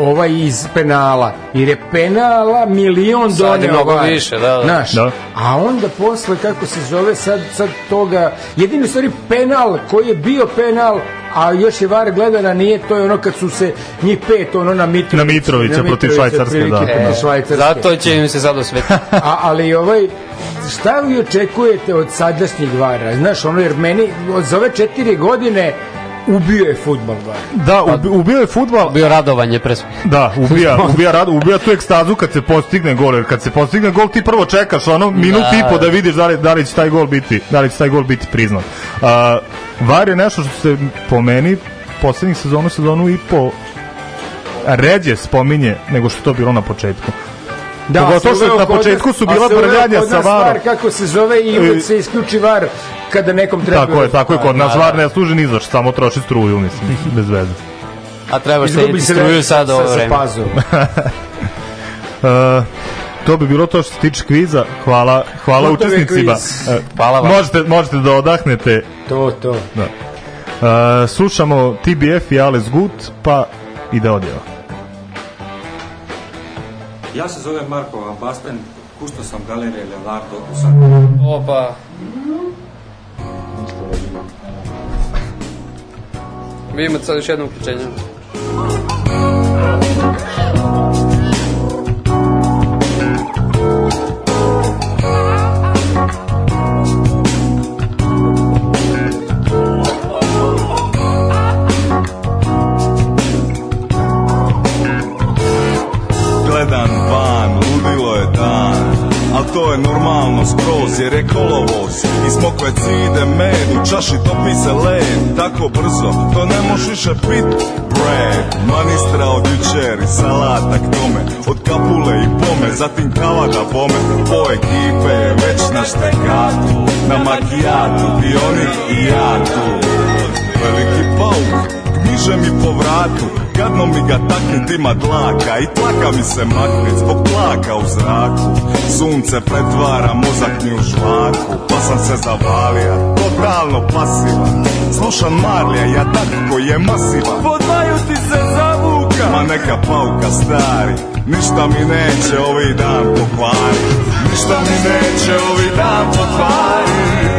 ovaj iz penala jer je penala milion Sad doneo mnogo VAR. više, da, da. Znaš, Da. a onda posle kako se zove sad, sad toga jedini stvari penal koji je bio penal a još je VAR gledana nije to je ono kad su se njih pet ono na Mitrovića Na Mitrovića protiv Švajcarske, da. protiv E, Švajcarske. Zato će im se sad osvetiti. A, ali ovaj, šta vi očekujete od sadašnjeg vara? Znaš, ono, jer meni od- za ove četiri godine ubio je var. Da, ubi- ubio je futbal, Bio radovanje pre. Da, ubija, ubija rado, ubija tu ekstazu kad se postigne gol, jer kad se postigne gol ti prvo čekaš ono minut Da. i po da vidiš da li, da li će taj gol biti, da li će taj gol biti priznat. Uh, VAR je nešto što se po meni poslednjih sezonu, sezonu i po ređe spominje nego što to bilo na početku. Pogotovo se što na početku su bila brljanja kod sa varom. var, kako se zove i E, uvek se isključi var kada nekom treba. Tako je, tako je, kod nas da, VAR da. ne služi ni za što, samo troši struju, mislim, bez veze. A treba se struju sa, sad ovo sa vreme. pazom. Uh, to bi bilo to što se tiče kviza. Hvala, hvala učesnicima. Uh, Hvala vam. Možete, možete da odahnete. To, to. Da. Uh, slušamo TBF i Ales Gut, pa ide odjeva. Ja se zovem Marko Abasten, kusto sam galerije Leonardo u Zagrebu. Opa. Vi imate sad još jedno uključenje. Gledam je normalno skroz jer je kolovoz I smokve cide med, u čaši topi se led. Tako brzo, to ne moš više pit Bread, manistra od jučer i salata k tome Od kapule i pome, zatim kava da bome Po ekipe već na štekatu Na makijatu, i oni i ja tu Veliki pauk, gmiže mi po vratu Gadno mi ga taknit ima dlaka I tlaka mi se makne zbog tlaka u zraku. Sunce pretvara mozak mi u žvaku Pa sam se zavalija, totalno pasivan. Slušam Marlija, ja tak koji je masivan. Podvaju ti se zavuka. Ma neka pauka stari Ništa mi neće ovaj dan pokvari Ništa mi neće ovaj dan pokvari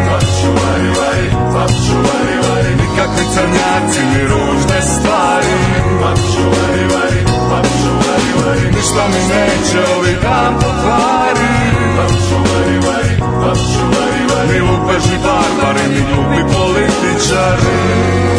vari Nikakvi crnjaci ni ružne stvari. Paču vari vari, paču vari vari. Ništa mi neće ovaj dan pokvari. Ni lupežni barbari, ni ljubi političari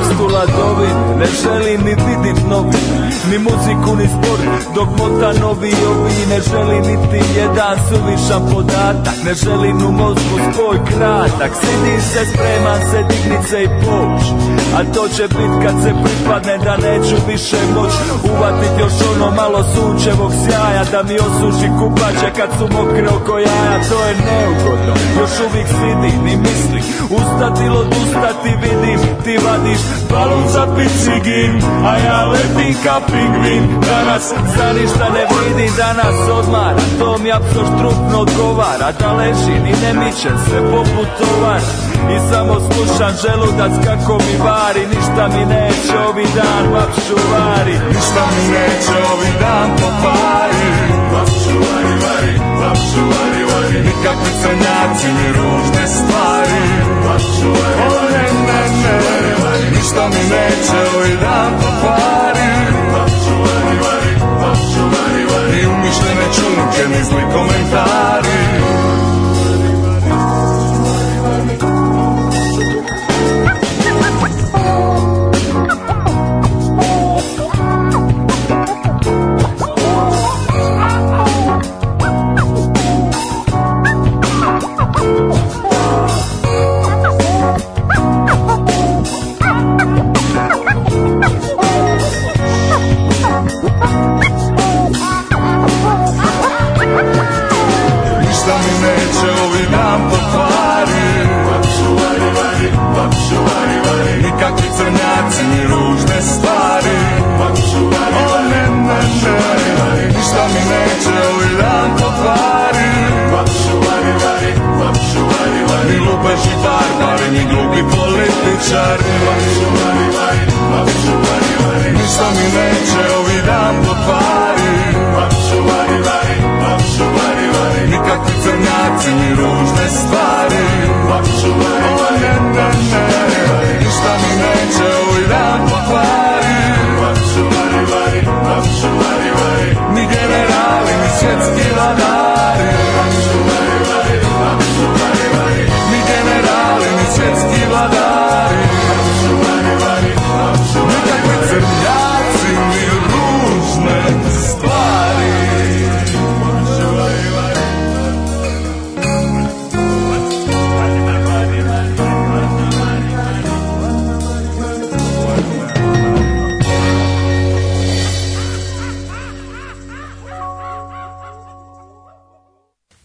U carstvu ladovin Ne želim ni vidit novine Ni muziku ni sport Dok mota novi ovi Ne želim niti jedan suvišan podatak. Ne želim u mozgu spoj kratak. Sidi se, spreman se, dignit se i poć A to će bit kad se pripadne Da neću više moć Uvatit još ono malo sunčevog sjaja Da mi osuši kupače kad su mokre oko jaja. To je neugodno Još uvijek sidi, ni misli Ustati ili odustati vidim Ti vadiš balon za picigin A ja letim ka pingvin. Danas za ništa ne vidim Danas odmara To mi apsoštrupno odgovara. Da ležim i ne mičem se poput tovara I samo slušam želudac kako mi vari. Ništa mi neće ovi dan vapšu vari. Ništa mi neće ovaj dan pokvari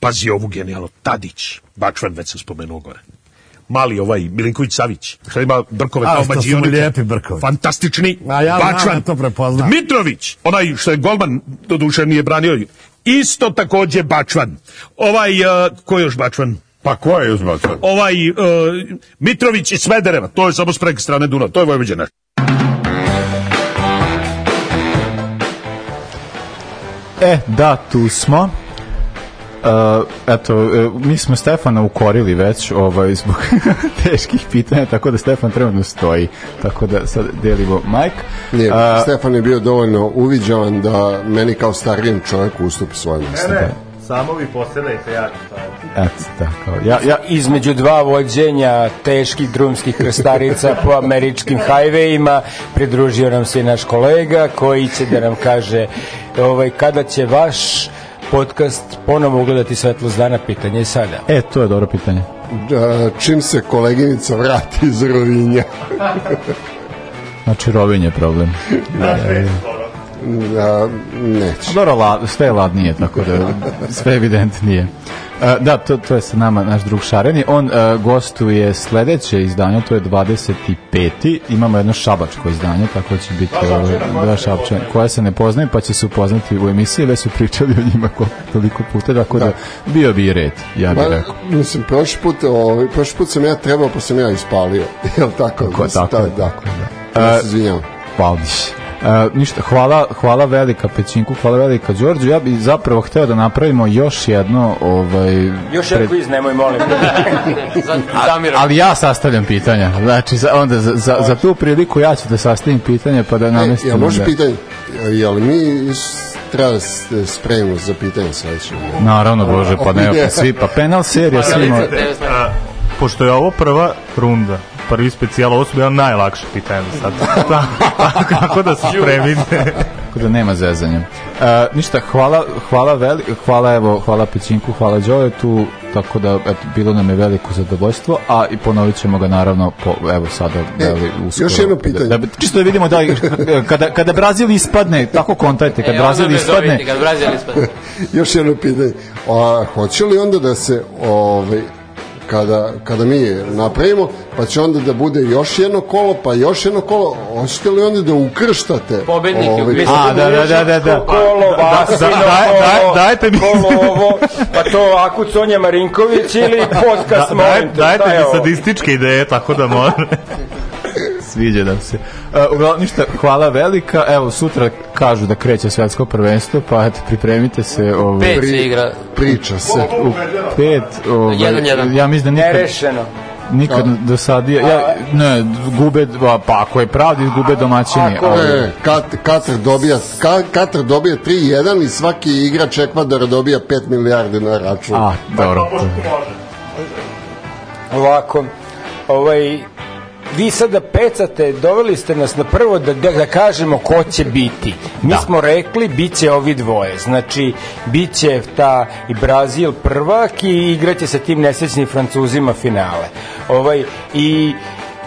Pazi ovu genijalno. Tadić, Bačvan, već sam spomenuo gore. Mali ovaj Milinković Savić, što ima brkove kao mađionike. lijepi brkovi. Fantastični. A ja Bačvan. to prepoznam. Mitrović, onaj što je golman, do duše nije branio. Isto takođe Bačvan. Ovaj, uh, ko je još Bačvan? Pa ko je još Bačvan? Ovaj uh, Mitrović iz Smedereva, to je samo s preke strane Dunav, to je Vojvođana. E, da, tu smo. Uh, eto, e, mi smo Stefana ukorili već ovaj, zbog teških pitanja, tako da Stefan trenutno stoji. Tako da sad delimo majk. Nije, A, Stefan je bio dovoljno uviđavan da meni kao starijem čovjeku ustupi svoje mjesto. Ne, ne, samo vi posedajte, ja ću staviti. Eto, tako. Ja, ja, Između dva vođenja teških drumskih krstarica po američkim hajvejima pridružio nam se i naš kolega koji će da nam kaže ovaj, kada će vaš podcast ponovo ugledati svetlost dana, pitanje je sada. E, to je dobro pitanje. Da, čim se koleginica vrati iz Rovinja. Znači, Robin je problem. Da, da, neće. Dobro, la, sve je ladnije, tako da sve evidentnije. E, da, to, to je sa nama naš drug Šareni. On e, gostuje sledeće izdanje, to je 25. Imamo jedno šabačko izdanje, tako će biti ove, dva šapčana, koja se ne poznaju, pa će se upoznati u emisiji, već su pričali o njima koliko, toliko puta, tako da, bio bi i red, ja bih rekao. mislim, prošli put, ovaj, prošli put sam ja trebao, pa sam ja ispalio. Jel tako? Tako, Mislim, tako, da, da. da. Ja se izvinjam. Valdiš. E, ništa, hvala, hvala velika Pećinku, hvala velika Đorđu. Ja bih zapravo hteo da napravimo još jedno ovaj Još jedan kviz, nemoj molim. ali ja sastavljam pitanja. Znači za, onda za, za, za tu priliku ja ću da sastavim pitanje pa da namestim. E, ja može da- pitanje, jel mi treba da se spremimo za pitanje sledeće? Naravno, Bože, pa ne, pa svi, pa penal serija svima. A, pošto je ovo prva runda, prvi specijal, ovo su bila najlakše pitanja do sad. Tako- Kako da se spremite? Tako da nema zezanja. E, ništa, hvala, hvala, veli, hvala, evo, hvala Pećinku, hvala Đoletu, tako da, eto, bilo nam je veliko zadovoljstvo, a i ponovit ćemo ga naravno, po, evo sada, veli, uskoro. još jedno pitanje. Da, da, čisto da vidimo da, kada, kada Brazil ispadne, tako kontajte, kad E, Brazil ispadne, zovite, Kad Brazil ispadne. Još jedno pitanje. A, hoće li onda da se ovaj, kada, kada mi je napravimo, pa će onda da bude još jedno kolo, pa još jedno kolo, hoćete li onda da ukrštate? Pobednike ovaj, ukrštate. A, da, da, da, da, da. Kolo, Vasino, da, daj- daj- kolo, dajte mi- kolo ovo, pa to ovako Sonja Marinković ili podcast, Da, daj, te, dajte mi sadističke ideje, tako da može. Sviđa nam se. Uh, uglavnom, ništa, hvala velika. Evo, sutra kažu da kreće svetsko prvenstvo, pa eto, pripremite se. Ovaj, Pet se igra. Priča se. u pet, ovaj, Jedan, jedan. ja mislim da nikad, Nerešeno. nikad do sad, ja, ja, ne, gube, pa pa ako je pravdi, gube domaćini. Ako- ali- E, Kat, Katar dobija, Ka, Katar dobija 3-1 i svaki igrač Ekvadora dobija 5 milijardi na račun. A, dobro. Ovako, ovaj, vi sada pecate, doveli ste nas na prvo da, da, da kažemo ko će biti. Mi smo rekli, bit će ovi dvoje. Znači, bit će ta i Brazil prvak i igraće sa tim nesrećnim Francuzima finale. Ovaj, I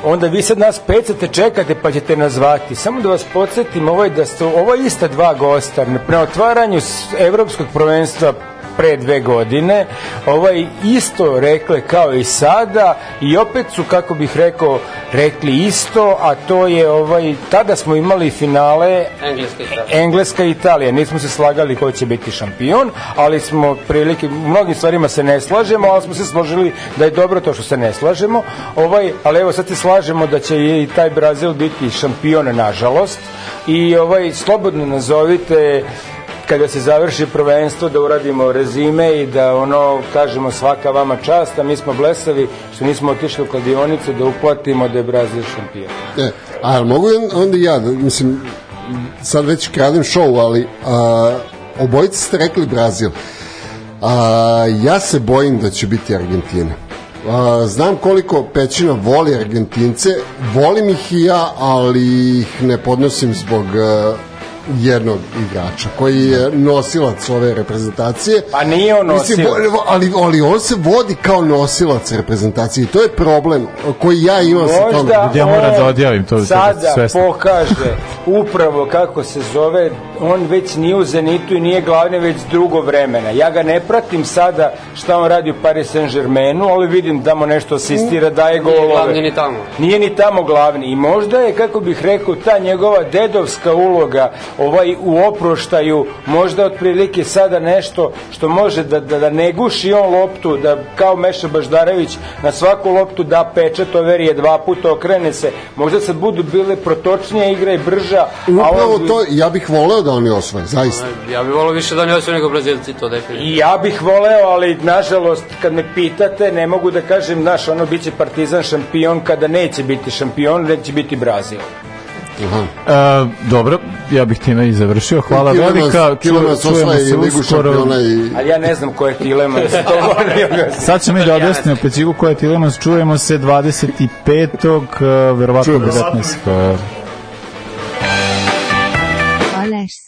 onda vi sad nas pecate, čekate pa ćete nas zvati. Samo da vas podsjetim, ovo je da su ovo je ista dva gosta na otvaranju evropskog prvenstva pre dve godine ovaj isto rekle kao i sada i opet su kako bih rekao rekli isto a to je ovaj tada smo imali finale Engleska i Italija. Engleska Italija. Nismo se slagali ko će biti šampion ali smo prilike u mnogim stvarima se ne slažemo ali smo se složili da je dobro to što se ne slažemo. Ovaj ali evo sad se slažemo da će i taj Brazil biti šampion nažalost. I ovaj slobodno nazovite kada se završi prvenstvo da uradimo rezime i da ono kažemo svaka vama čast, a mi smo blesavi što nismo otišli u kladionicu da uplatimo da je Brazil šampion. E, a mogu onda ja, mislim, sad već kradem show, ali a, obojice ste rekli Brazil. A, ja se bojim da će biti Argentina. A, znam koliko Pećina voli Argentince, volim ih i ja, ali ih ne podnosim zbog a, jednog igrača koji je nosilac ove reprezentacije. Pa nije on Mislim, nosilac. vo- ali, ali on se vodi kao nosilac reprezentacije i to je problem koji ja imam sa tom. Možda Ja moram da odjavim to, sada svesni. pokaže upravo kako se zove, on već nije u Zenitu i nije glavni već drugo vremena. Ja ga ne pratim sada šta on radi u Paris Saint-Germainu, ali vidim da mu nešto asistira, daje Nije golove. glavni ni tamo. Nije ni tamo glavni i možda je, kako bih rekao, ta njegova dedovska uloga ovaj u oproštaju, možda otprilike sada nešto što može da, da, da ne guši on loptu, da kao Meša Baždarević na svaku loptu da pečat, overi je dva puta, okrene se, možda sad budu bile protočnije igre i brža, a Upravo on, to, ja bih voleo da oni osvoje, zaista. Ja bih volio više da oni osvoje nego Brazilci, to definitivno. I ja bih voleo, ali nažalost kad me pitate, ne mogu da kažem, naš ono biće Partizan šampion kada neće biti šampion, neće biti Brazil. E, dobro, ja bih time i završio. Hvala Tilemas- velika. Čujemo osvaja i se uskoro. šampiona i... Ali ja ne znam ko je Tilema, da i. Sad ćemo mi da objasnimo Pecigu ko je Tilemans. Čujemo se 25. Uh, verovatno Čujemo se. 19. Uh, Alás